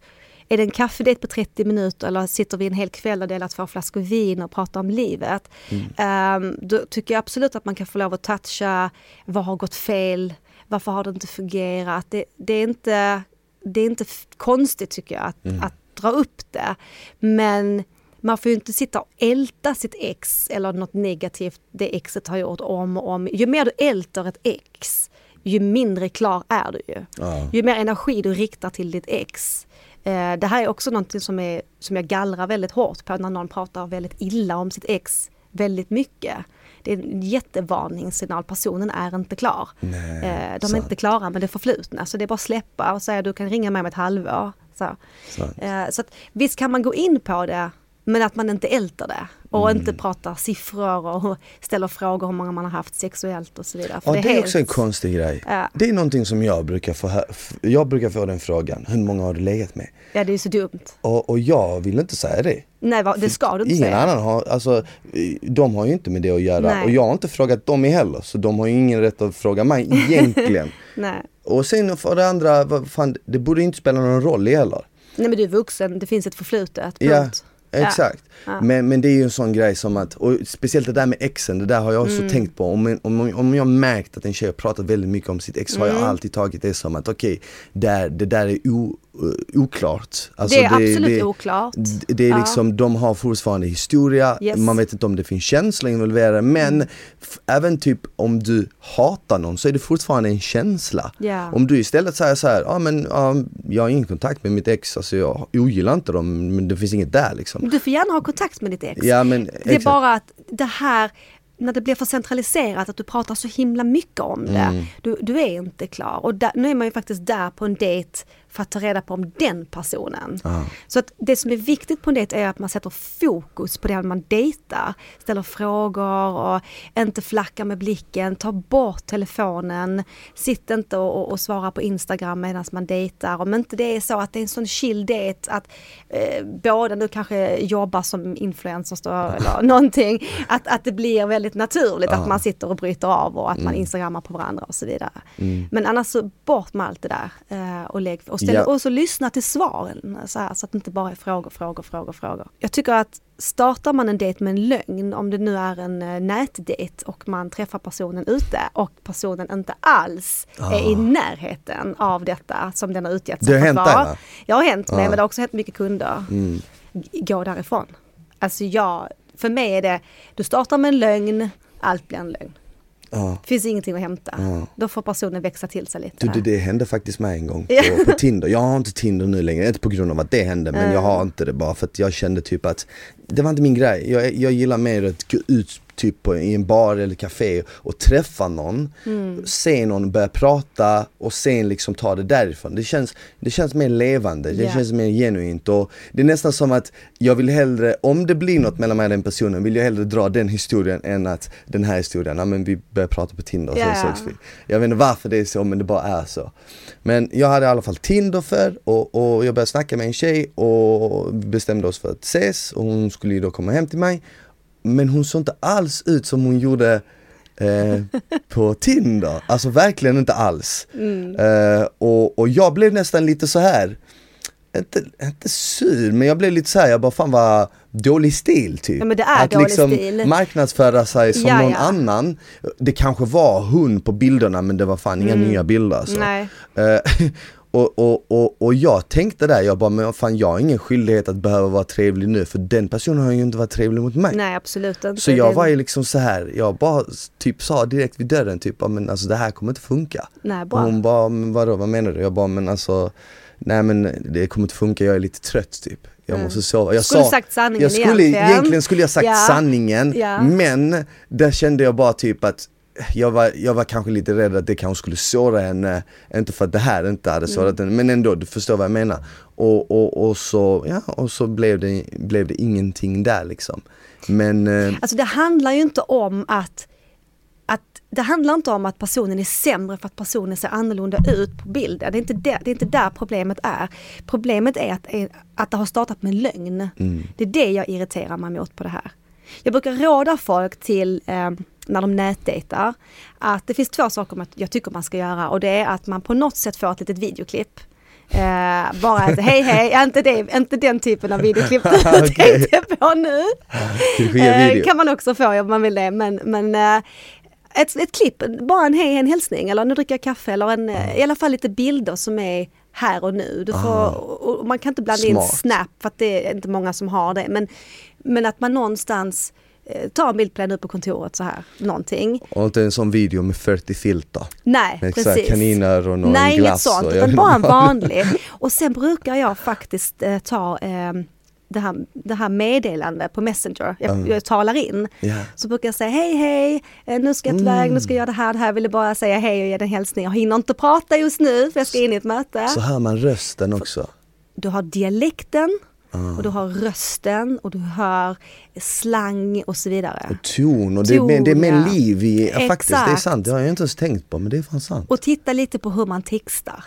är det en kaffedejt på 30 minuter eller sitter vi en hel kväll och delar två flaskor vin och pratar om livet. Ehm, då tycker jag absolut att man kan få lov att toucha, vad har gått fel, varför har det inte fungerat. Det, det är, inte, det är inte konstigt tycker jag att, att dra upp det. Men man får ju inte sitta och älta sitt ex eller något negativt det exet har gjort om och om. Ju mer du ältar ett ex, ju mindre klar är du ju. Ja. Ju mer energi du riktar till ditt ex. Eh, det här är också någonting som, är, som jag gallrar väldigt hårt på när någon pratar väldigt illa om sitt ex väldigt mycket. Det är en jättevarningssignal, personen är inte klar. Nej, Eh, de är sant. inte klara med det förflutna, så det är bara att släppa och säga du kan ringa mig om ett halvår. Så, eh, så att, visst kan man gå in på det Men att man inte älter det och Mm. inte pratar siffror och ställer frågor hur många man har haft sexuellt och så vidare. För Ja, det är helt- också en konstig grej. Ja. Det är någonting som jag brukar få, hö- f- jag brukar få den frågan, hur många har du legat med? Ja, det är så dumt. Och, och jag vill inte säga det. Nej, det ska du inte Ingen säga. annan har, alltså de har ju inte med det att göra Nej. och jag har inte frågat dem heller så de har ju ingen rätt att fråga mig egentligen. Nej. och sen för det andra, fan, det borde inte spela någon roll heller. Nej, men du är vuxen, det finns ett förflutet. Ja, Punkt. Exakt. Ja. Men, men det är ju en sån grej som att, och speciellt det där med exen, det där har jag också Mm. tänkt på. Om, om, om jag märkt att en tjej har pratat väldigt mycket om sitt ex har Mm. jag alltid tagit det som att okej, där, det där är o, oklart. Alltså, det är absolut oklart. d- Det är Ja. liksom, de har fortfarande historia, Yes. man vet inte om det finns känslor involverade men Mm. även typ om du hatar någon så är det fortfarande en känsla. Ja. Om du istället säger så här, ja men ja, jag har ingen kontakt med mitt ex, alltså jag ogillar inte dem men det finns inget där liksom. Du får gärna ha kontakt med ditt ex. Ja men Det är bara att det här, när det blir för centraliserat, att du pratar så himla mycket om det. Mm. Du, du är inte klar. Och där, nu är man ju faktiskt där på en dejt för att ta reda på om den personen. Ja. Så att det som är viktigt på en dejt är att man sätter fokus på den man dejtar. Ställer frågor och inte flackar med blicken, ta bort telefonen. Sitt inte och, och, svara på Instagram medan man dejtar. Om inte det är så att det är en sån chill dejt att eh, båda nu kanske jobbar som influencers då, eller någonting. Att, att det blir väldigt naturligt att man sitter och bryter av och att man instagrammar på varandra och så vidare. Men annars så bort med allt det där eh, och, lägg, och, ställ, Ja. och så lyssna till svaren så, här, så att det inte bara är frågor, frågor, frågor, frågor. Jag tycker att startar man en dejt med en lögn, om det nu är en eh, nätdejt och man träffar personen ute och personen inte alls är i närheten av detta som den har utgett sig för att vara. va? Jag har hänt mig, Ja. Mm. men det har också hänt mycket kunder. G- Gå därifrån. Alltså jag, för mig är det, du startar med en lögn, allt blir en lögn. Ja. Finns ingenting att hämta. Ja. Då får personen växa till sig lite. Du, det, det hände faktiskt mig en gång på, på Tinder. Jag har inte Tinder nu längre, inte på grund av att det hände men jag har inte det bara för att jag kände typ att det var inte min grej. Jag, jag gillar mer att gå ut typ på, i en bar eller café och träffa någon, Mm. se någon börja prata och sen liksom ta det därifrån. Det känns, det känns mer levande, det Ja. känns mer genuint och det är nästan som att jag vill hellre, om det blir något mellan mig och den personen, vill jag hellre dra den historien än att den här historien, ja men vi börjar prata på Tinder och sen ja. sågs vi. Jag vet inte varför det är så men det bara är så. Men jag hade i alla fall Tinder för och, och jag började snacka med en tjej och bestämde oss för att ses och hon skulle ju då komma hem till mig. Men hon såg inte alls ut som hon gjorde eh, på Tinder. Alltså verkligen inte alls. Mm. Eh, och, och jag blev nästan lite så här inte, inte sur men jag blev lite så här, jag bara fan vad dålig stil typ. Ja, men det är att liksom stil. marknadsföra sig som Ja, någon ja. annan. Det kanske var hon på bilderna men det var fan inga nya bilder alltså. Och, och, och, och jag tänkte där, jag bara men fan jag har ingen skyldighet att behöva vara trevlig nu för den personen har ju inte varit trevlig mot mig. Nej absolut inte. Så jag var ju liksom så här, jag bara typ sa direkt vid dörren typ, men alltså det här kommer inte funka. Nej, Och bra. hon bara, men vadå, vad menar du? Jag bara, men alltså Nej men det kommer inte funka, jag är lite trött typ. Jag måste sova. Jag Skulle sa, sagt sanningen jag skulle, egentligen. egentligen skulle jag sagt Ja. sanningen, Ja. men där kände jag bara typ att jag var, jag var kanske lite rädd att det kanske skulle såra henne, inte för att det här inte hade sårat Mm. henne, men ändå, du förstår vad jag menar. Och, och, och så, ja, och så blev det, blev det ingenting där liksom. Men, eh, Alltså det handlar ju inte om att, att det handlar inte om att personen är sämre för att personen ser annorlunda ut på bilden. Det är inte, det, det är inte där problemet är. Problemet är att, att det har startat med lögn. Det är det jag irriterar mig mot på det här. Jag brukar råda folk till eh, när de nätdejtar att det finns två saker jag tycker man ska göra och det är att man på något sätt får ett litet videoklipp. Eh, bara att hej hej, inte, det, inte den typen av videoklipp du tänkte på nu. video. kan man också få om man vill det. Men, men eh, ett, ett klipp, bara en hej, en hälsning eller nu dricker jag kaffe eller en, i alla fall lite bilder som är här och nu. Du får, och, och man kan inte blanda in Smart. snap för att det är inte många som har det. Men, men att man någonstans eh, tar en bild på den nu på kontoret så här, någonting. Och inte en sån video med 40 filter. Nej, Med precis. kaninöron och Nej, en inget glass. sånt, och jag utan bara en vanlig. Och sen brukar jag faktiskt eh, ta eh, det, här, det här meddelandet på Messenger. Jag, jag talar in. Ja. Så brukar jag säga hej hej, eh, nu ska jag iväg, nu ska jag göra det här, det här. Jag ville bara säga hej och ge dig en hälsning. Jag hinner inte prata just nu för jag ska in i ett möte. Så hör man rösten också. Du har dialekten, Och du har rösten och du hör slang och så vidare. Och ton och det, är det är mer Ton, ja. liv i, ja, faktiskt det är sant, det har jag inte ens tänkt på men det är fan sant. Och titta lite på hur man textar.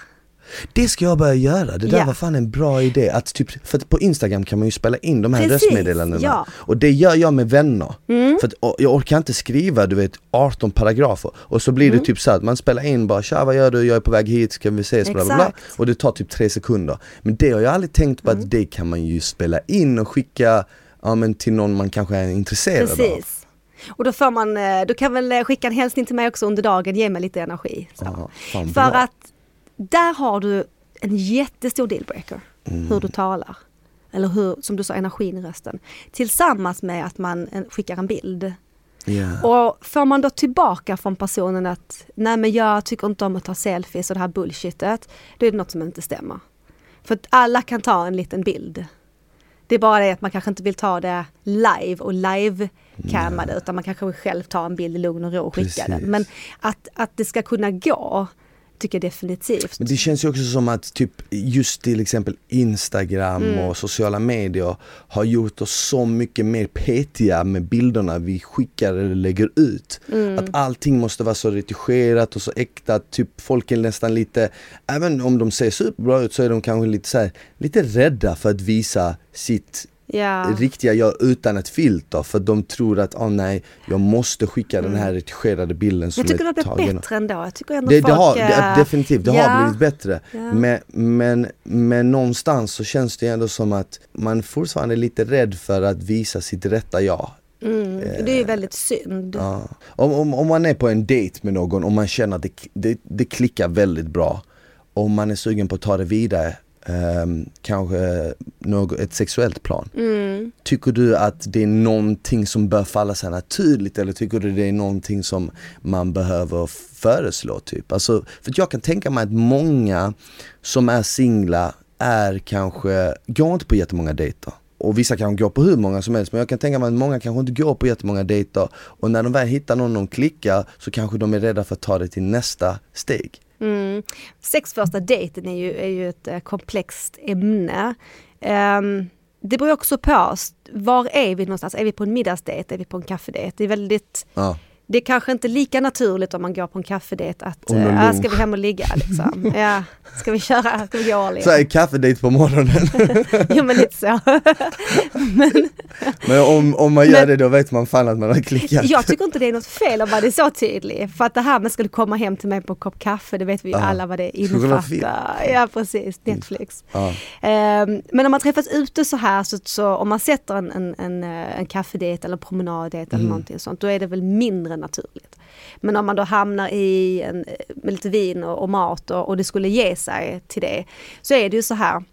Det ska jag börja göra, det där Ja. var fan en bra idé. Att typ, för att på Instagram kan man ju spela in de här Precis, röstmeddelandena. ja. Mm. Och det gör jag med vänner. För att, jag orkar inte skriva du vet 18 paragrafer. Och så blir det Mm. typ så att man spelar in bara tja vad gör du, jag är på väg hit, ska vi ses? Bla, bla, bla. Och det tar typ tre sekunder. Men det har jag aldrig tänkt på Mm. att det kan man ju spela in och skicka ja, men till någon man kanske är intresserad av. Precis. Och då får man, eh, du kan väl skicka en hälsning till mig också under dagen, ge mig lite energi. Så. Fan För bra. att där har du en jättestor dealbreaker, Mm. hur du talar. Eller hur, som du sa, energin i rösten. Tillsammans med att man eh, skickar en bild. Ja. Och får man då tillbaka från personen att nej men jag tycker inte om att ta selfies och det här bullshitet, då är det något som inte stämmer. För att alla kan ta en liten bild. Det är bara det att man kanske inte vill ta det live och live-camma det utan man kanske vill själv ta en bild i lugn och ro och skicka Precis. den. Men att, att det ska kunna gå, tycker definitivt. Men det känns ju också som att typ just till exempel Instagram Mm. och sociala medier har gjort oss så mycket mer petiga med bilderna vi skickar eller lägger ut. Mm. Att allting måste vara så retigerat och så äkta, typ folk är nästan lite, även om de ser superbra ut så är de kanske lite så här, lite rädda för att visa sitt Ja. riktiga jag utan ett filter för de tror att, åh nej, jag måste skicka den här retigerade bilden som Mm. jag tycker är det har blivit bättre ändå. Jag tycker ändå Det, folk, det har, det, eh, definitivt, det ja. har blivit bättre. Ja. Men, men, men någonstans så känns det ändå som att man fortfarande är lite rädd för att visa sitt rätta jag. Mm, det är ju väldigt synd. Ja. Om, om, om man är på en dejt med någon och man känner att det, det, det klickar väldigt bra och man är sugen på att ta det vidare, ehm, kanske något, ett sexuellt plan. Mm. Tycker du att det är någonting som bör falla sig naturligt eller tycker du det är någonting som man behöver föreslå typ? Alltså, för jag kan tänka mig att många som är singlar är kanske, går inte på jättemånga dejter. Och vissa kanske går på hur många som helst men jag kan tänka mig att många kanske inte går på jättemånga dejter och när de väl hittar någon de klickar så kanske de är rädda för att ta det till nästa steg. Mm. Sex första dejten är ju, är ju ett eh, komplext ämne. Um, det beror också på, var är vi någonstans? Är vi på en middagsdejt? Är vi på en kaffedejt? Det är väldigt Ja det är kanske inte lika naturligt om man går på en kaffedejt att äh, ska vi hem och ligga liksom. ja, ska vi köra, ska vi gå all in? Så här, kaffedejt på morgonen. Jo men lite så. men men om, om man gör Men- det då vet man fan att man har klickat. jag tycker inte det är något fel om man är så tydlig. För att det här med skulle komma hem till mig på en kopp kaffe, det vet vi ju alla vad det innefattar. Ja precis, Netflix. Ja. Ehm, Men om man träffas ute så här, så, så om man sätter en, en, en, eh, en kaffedejt eller promenaddejt Mm. eller någonting sånt, då är det väl mindre naturligt. Men om man då hamnar i en, med lite vin och, och mat och, och det skulle ge sig till det, så är det ju så här,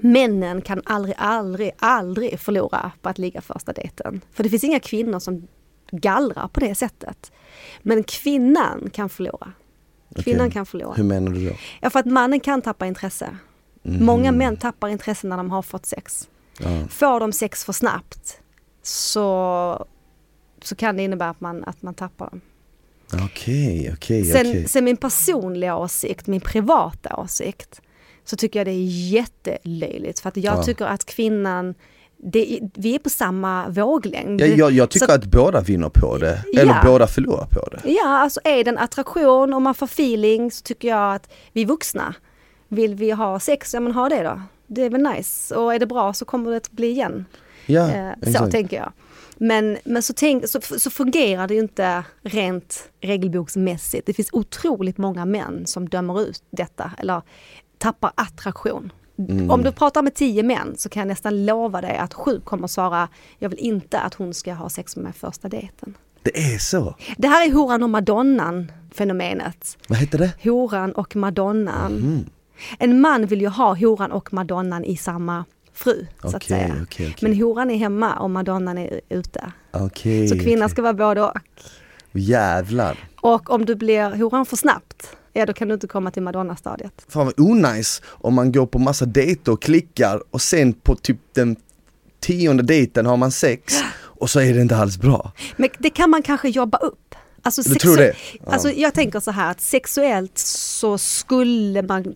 männen kan aldrig, aldrig, aldrig förlora på att ligga första dejten. För det finns inga kvinnor som gallrar på det sättet. Men kvinnan kan förlora. Kvinnan Okej. kan förlora. Hur menar du då? Ja, för att mannen kan tappa intresse. Mhm. Många män tappar intresse när de har fått sex. Ja. Får de sex för snabbt så, så kan det innebära att man, att man tappar dem. Okej, okej, Sen, okej. sen min personliga åsikt, min privata åsikt, så tycker jag det är jättelöjligt. För att jag Ja. tycker att kvinnan, det, vi är på samma våglängd. Ja, jag, jag tycker Så- att båda vinner på det, eller Ja. båda förlorar på det. Ja, alltså är det en attraktion och man får feeling så tycker jag att vi vuxna. Vill vi ha sex, ja men ha det då. Det är väl nice. Och är det bra så kommer det att bli igen. Ja, Eh, så exakt. tänker jag. Men, men så, tänk, så, så fungerar det ju inte rent regelboksmässigt. Det finns otroligt många män som dömer ut detta eller tappar attraktion. Mm. Om du pratar med tio män så kan jag nästan lova dig att sju kommer svara jag vill inte att hon ska ha sex med mig första dejten. Det är så. Det här är horan och madonnan fenomenet. Vad heter det? Horan och madonnan. Mm. En man vill ju ha horan och madonnan i samma fru, så att säga. okej, okej. Men horan är hemma och madonnan är ute. Så kvinnan ska vara både och. Jävlar. Och om du blir horan för snabbt, ja då kan du inte komma till madonna-stadiet. Fan vad onajs om man går på massa dejter och klickar och sen på typ den tionde dejten har man sex och så är det inte alls bra. Men det kan man kanske jobba upp. Alltså, Du tror det? Ja. Alltså, jag tänker så här att sexuellt så skulle man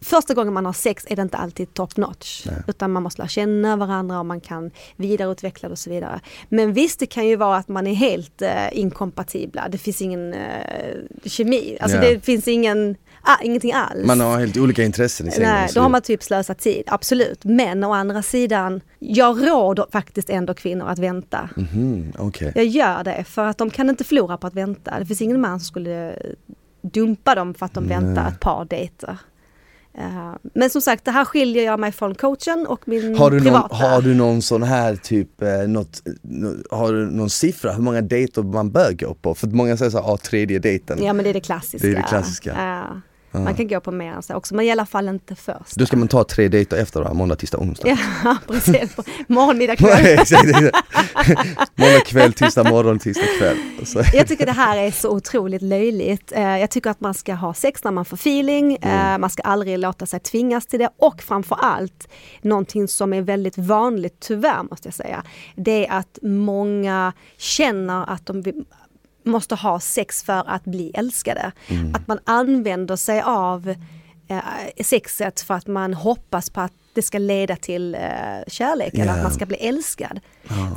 första gången man har sex är det inte alltid top notch. Nej. Utan man måste lära känna varandra och man kan vidareutveckla det och så vidare. Men visst, det kan ju vara att man är helt eh, inkompatibla. Det finns ingen eh, kemi, alltså Ja. det finns ingen, ah, ingenting alls. Man har helt olika intressen i sängen. Nej, då har man typ slösat tid, absolut. Men å andra sidan, jag råder faktiskt ändå kvinnor att vänta. Mhm, okej. Jag gör det för att de kan inte förlora på att vänta. Det finns ingen man som skulle dumpa dem för att de väntar ett par dejter. Eh, Men som sagt, det här skiljer jag mig från coachen och min Har du, någon, privata. har du någon sån här typ, eh, något, nå- har du någon siffra hur många dejter man bör gå på? För många säger såhär, ah, tredje dejten. Ja men det är det klassiska. Det är det klassiska. Ja. Man kan gå på mer än så också, men i alla fall inte först. Då ska man ta tre dejter efter då, måndag, tisdag, onsdag. Ja, precis. Morgon, middag, kväll. Måndag kväll, tisdag morgon, tisdag kväll. Så. Jag tycker det här är så otroligt löjligt. Eh, Jag tycker att man ska ha sex när man får feeling, Mm. Eh, man ska aldrig låta sig tvingas till det och framför allt någonting som är väldigt vanligt, tyvärr måste jag säga, det är att många känner att de vill- måste ha sex för att bli älskade. Mm. Att man använder sig av eh, sexet för att man hoppas på att det ska leda till eh, kärlek eller Ja. att man ska bli älskad.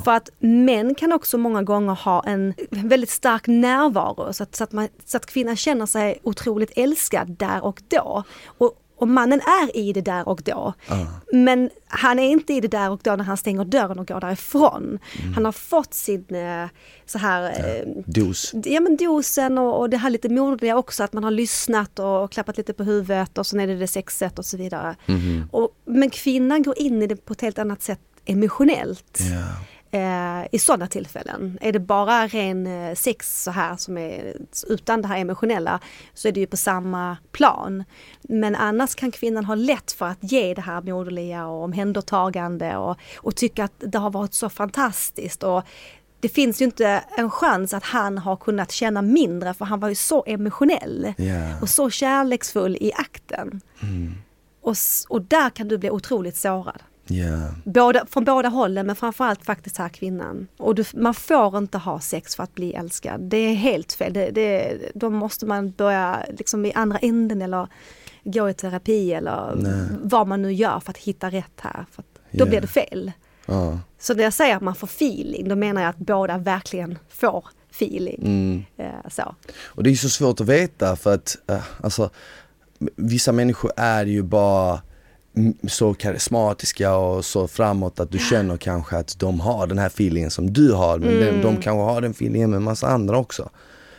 För att män kan också många gånger ha en väldigt stark närvaro så att, så att, man, så att kvinnan känner sig otroligt älskad där och då. Och, och mannen är i det där och då. Men han är inte i det där och då när han stänger dörren och går därifrån. Han har fått sin eh, så här eh, Dos. Ja men dosen och, och det här lite modiga också att man har lyssnat och klappat lite på huvudet och sen är det det sexet och så vidare. Och, men kvinnan går in i det på ett helt annat sätt emotionellt. Ja. Eh, I sådana tillfällen. Är det bara ren eh, sex så här som är utan det här emotionella så är det ju på samma plan. Men annars kan kvinnan ha lätt för att ge det här moderliga och omhändertagande och, och tycka att det har varit så fantastiskt. Och det finns ju inte en chans att han har kunnat känna mindre för han var ju så emotionell Ja. och så kärleksfull i akten. Och, s- och där kan du bli otroligt sårad. Ja. Båda, från båda hållen men framförallt faktiskt här kvinnan. Och du, man får inte ha sex för att bli älskad. Det är helt fel. Det, det, då måste man börja liksom i andra änden eller gå i terapi eller vad man nu gör för att hitta rätt här. För då Ja. blir det fel. Ja. Så när jag säger att man får feeling, då menar jag att båda verkligen får feeling. Mm. Så. Och det är så svårt att veta för att, eh, alltså, vissa människor är ju bara så karismatiska och så framåt att du känner kanske att de har den här feelingen som du har men de, de kanske har den feelingen med en massa andra också.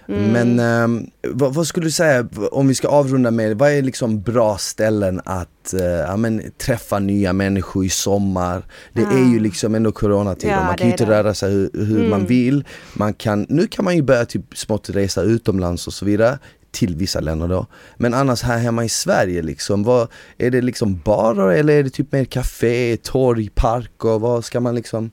Men ehm, vad, vad skulle du säga, om vi ska avrunda med, vad är liksom bra ställen att eh, ja, men, träffa nya människor i sommar? Det är ju liksom ändå coronatider, Ja, man kan ju inte det. röra sig hur, hur man vill. Man kan, nu kan man ju börja typ smått resa utomlands och så vidare till vissa länder då. Men annars här hemma i Sverige liksom, vad, är det liksom barer eller är det typ mer café, torg, park och vad ska man liksom?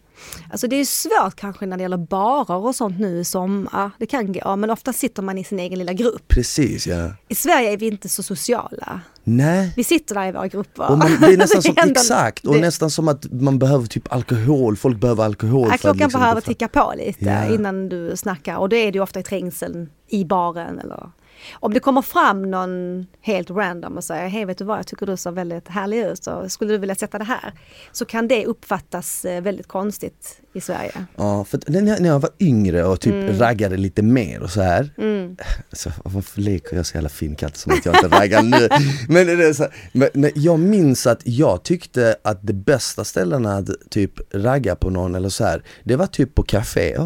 Alltså det är svårt kanske när det gäller barer och sånt nu i sommar. Det kan gå, men ofta sitter man i sin egen lilla grupp. Precis ja. I Sverige är vi inte så sociala. Nej. Vi sitter där i våra grupper. Och man, det är nästan som, Det händer- exakt, och det- nästan som att man behöver typ alkohol, folk behöver alkohol Ja, klockan liksom behöver ticka på lite Ja. innan du snackar och då är det ju ofta i trängseln i baren eller om det kommer fram någon helt random och säger hej vet du vad jag tycker du ser väldigt härlig ut och skulle du vilja sätta det här? Så kan det uppfattas eh, väldigt konstigt i Sverige. Ja, för när jag, var yngre och typ Mm. raggade lite mer och så här. Så, varför leker jag så jävla fin katt som att jag inte raggar nu? Men, det är så men, men jag minns att jag tyckte att det bästa ställena att typ ragga på någon eller så här, det var typ på café.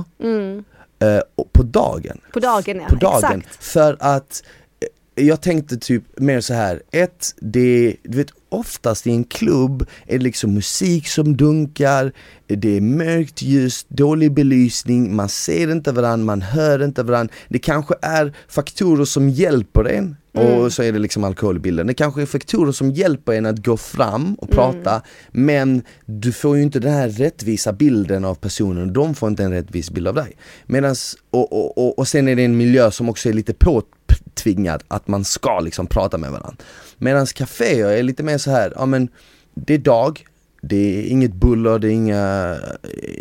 Eh, på dagen. På dagen ja, på dagen. exakt. För att eh, jag tänkte typ mer så här, ett, det, du vet oftast i en klubb är det liksom musik som dunkar, det är mörkt ljus, dålig belysning, man ser inte varandra, man hör inte varandra. Det kanske är faktorer som hjälper en och så är det liksom alkohol i bilden. Det kanske är faktorer som hjälper en att gå fram och prata men du får ju inte den här rättvisa bilden av personen, de får inte en rättvis bild av dig. Medans, och, och, och, och sen är det en miljö som också är lite påtvingad att man ska liksom prata med varandra. Medan kaféer är lite mer så här, ja men det är dag, Det är inget buller, det är inga,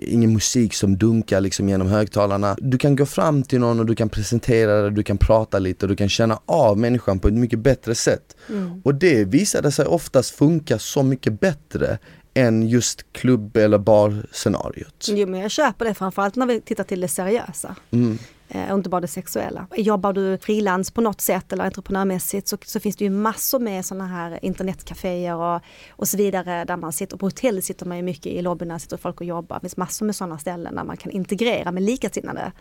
ingen musik som dunkar liksom genom högtalarna. Du kan gå fram till någon och du kan presentera det, du kan prata lite och du kan känna av människan på ett mycket bättre sätt. Mm. Och det visade sig oftast funka så mycket bättre än just klubb eller barscenariot. Jo men jag köper det framförallt när vi tittar till det seriösa. Mm. Eh, och inte bara det sexuella. Jobbar du frilans på något sätt eller entreprenörmässigt så, så finns det ju massor med sådana här internetcaféer och, och så vidare där man sitter. På hotell sitter man ju mycket i lobbyerna, sitter folk och jobbar. Det finns massor med sådana ställen där man kan integrera med likasinnade.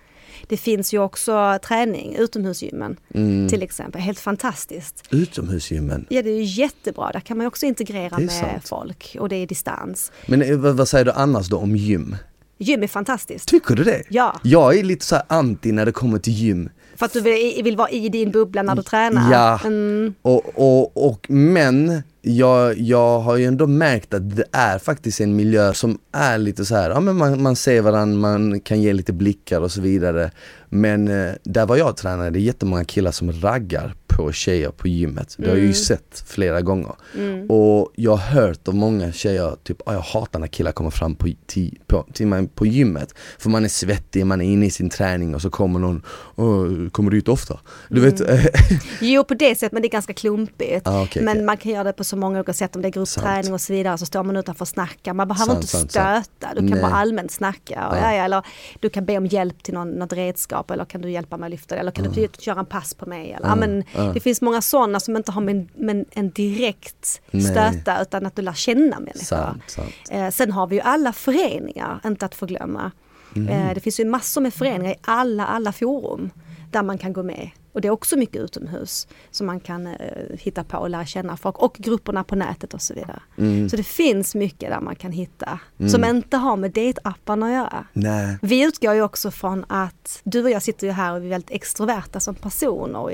Det finns ju också träning, utomhusgymmen Mm. till exempel. Helt fantastiskt. Utomhusgymmen. Ja det är ju jättebra, där kan man ju också integrera med sant. folk och det är distans. Men eh, vad, vad säger du annars då om gym? Gym är fantastiskt. Tycker du det? Ja. Jag är lite så anti när det kommer till gym. För att du vill, vill vara i din bubbla när du tränar. Ja. Mm. Och, och, och, men jag, jag har ju ändå märkt att det är faktiskt en miljö som är lite så här, ja men man, man ser varandra, man kan ge lite blickar och så vidare. Men eh, där var jag tränade, det är jättemånga killar som raggar på tjejer på gymmet. Det har jag ju sett flera gånger. Och jag har hört av många tjejer, typ, ah, jag hatar när killar kommer fram på, till, på, till på gymmet. För man är svettig, man är inne i sin träning och så kommer någon, "Åh, kommer du hit ofta? Du vet, Jo på det sättet men det är ganska klumpigt. Ah, okej, men okej. man kan göra det på så många olika sätt om det är gruppträning Sant. och så vidare. Så står man utanför och snackar. Man behöver Sant, inte sant, stöta. Du kan Nej. bara allmänt snacka. Och, ja. Ja, eller du kan be om hjälp till någon, något redskap. Eller kan du hjälpa mig att lyfta det? Eller kan du köra en pass på mig? Eller, ja, men, Det finns många sådana som inte har med, med en direkt Nej. stöta utan att du lär känna människor. Eh, sen har vi ju alla föreningar, inte att förglömma. Mm. Eh, det finns ju massor med föreningar i alla, alla forum där man kan gå med. Och det är också mycket utomhus som man kan eh, hitta på och lära känna folk och grupperna på nätet och så vidare. Mm. Så det finns mycket där man kan hitta som inte har med dejtapparna att göra. nej. Vi utgår ju också från att du och jag sitter ju här och vi är väldigt extroverta som personer och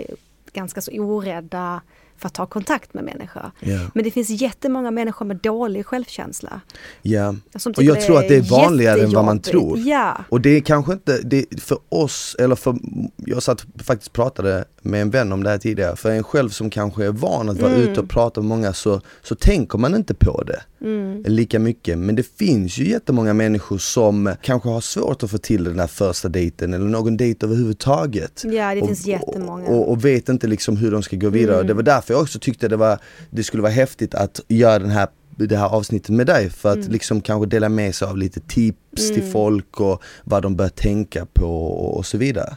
ganska så orädda för att ta kontakt med människor. Ja. Men det finns jättemånga människor med dålig självkänsla. Ja, Som och jag tror att det är vanligare än vad man tror. Ja. Och det är kanske inte, det, för oss, eller för, jag satt faktiskt pratade med en vän om det här tidigare, för en själv som kanske är van att vara Mm. ute och prata med många så, så tänker man inte på det Mm. lika mycket. Men det finns ju jättemånga människor som kanske har svårt att få till den där första dejten eller någon dejt överhuvudtaget. Ja, det och, finns jättemånga. Och, och vet inte liksom hur de ska gå vidare. Mm. Det var därför jag också tyckte det, var, det skulle vara häftigt att göra den här det här avsnittet med dig för Mm. att liksom kanske dela med sig av lite tips till folk och vad de bör tänka på och så vidare.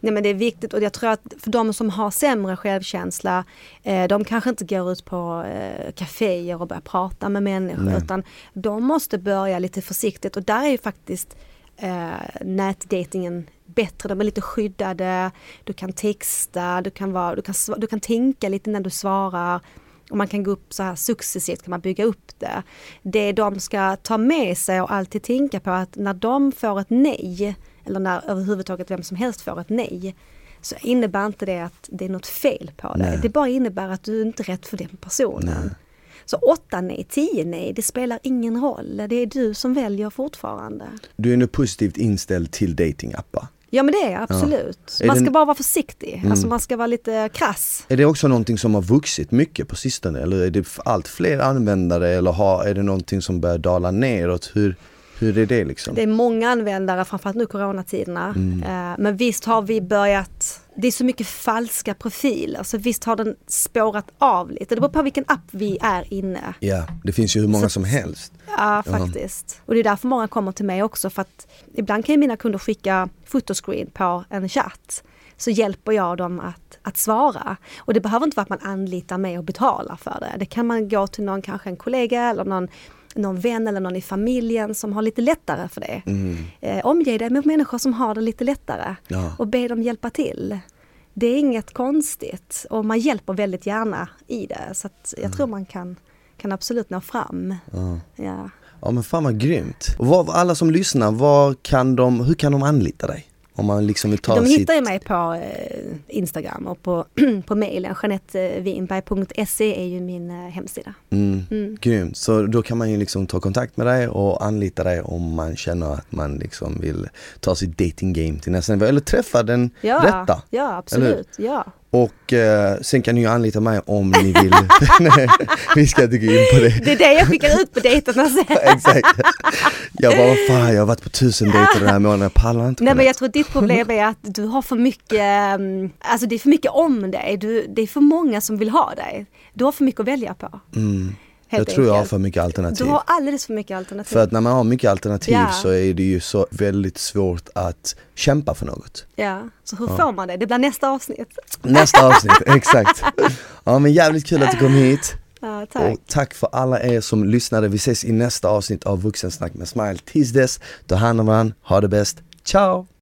Nej men det är viktigt och jag tror att för de som har sämre självkänsla, eh, de kanske inte går ut på eh, kaféer och börjar prata med människor Nej. utan de måste börja lite försiktigt och där är ju faktiskt eh, nätdatingen bättre, de är lite skyddade, du kan texta, du kan, vara, du kan, du kan tänka lite när du svarar och man kan gå upp så här successivt, kan man bygga upp det. Det de ska ta med sig och alltid tänka på att när de får ett nej, eller när överhuvudtaget vem som helst får ett nej, så innebär inte det att det är något fel på dig. Nej. Det bara innebär att du inte är rätt för den personen. Så åtta nej, tio nej, det spelar ingen roll. Det är du som väljer fortfarande. Du är nu positivt inställd till datingappar. Ja men det är jag absolut. Är Man ska det- bara vara försiktig. Alltså man ska vara lite krass. Är det också någonting som har vuxit mycket på sistone eller är det allt fler användare eller har, är det någonting som börjar dala neråt? Hur, hur är det liksom? Det är många användare, framförallt nu coronatiderna. Eh, Men visst har vi börjat, det är så mycket falska profiler, så visst har den spårat av lite. Det beror på vilken app vi är inne. Ja, det finns ju hur många Så- som helst. Ja, faktiskt. Och det är därför många kommer till mig också, för att ibland kan ju mina kunder skicka fotoscreen på en chatt. Så hjälper jag dem att, att svara. Och det behöver inte vara att man anlitar mig och betalar för det. Det kan man gå till någon, kanske en kollega eller någon, någon vän eller någon i familjen som har lite lättare för det. Eh, omge dig med människor som har det lite lättare Ja. och be dem hjälpa till. Det är inget konstigt och man hjälper väldigt gärna i det. Så att jag tror man kan, kan absolut nå fram. Ja. Ja. ja men fan vad grymt. Och vad, alla som lyssnar, vad kan de, hur kan de anlita dig? Om man liksom vill ta De sitt... hittar ju mig på eh, Instagram och på, på mejlen. JanetteWinberg.se är ju min eh, hemsida. Mm, Grymt, så då kan man ju liksom ta kontakt med dig och anlita dig om man känner att man liksom vill ta sitt dating game till nästa nivå eller träffa den Ja, rätta. ja absolut. Ja. Och eh, sen kan ni ju anlita mig om ni vill. Nej, vi ska inte gå in på det. Det är det jag skickar ut på dejterna sen. Exakt. Jag bara, vad fan jag har varit på tusen dejter den här månaden, jag pallar inte Nej men jag tror ditt problem är att du har för mycket, mm, alltså det är för mycket om dig. Du, det är för många som vill ha dig. Du har för mycket att välja på. Mm. Jag tror jag har för mycket alternativ. Du har alldeles för mycket alternativ. För att när man har mycket alternativ Ja. så är det ju så väldigt svårt att kämpa för något. Ja, så hur får man det? Det blir nästa avsnitt. Nästa avsnitt, exakt. Ja men jävligt kul att du kom hit. Ja, tack. Och tack för alla er som lyssnade. Vi ses i nästa avsnitt av Vuxensnack med Smile. Tills dess, ta hand om varandra, ha det bäst. Ciao!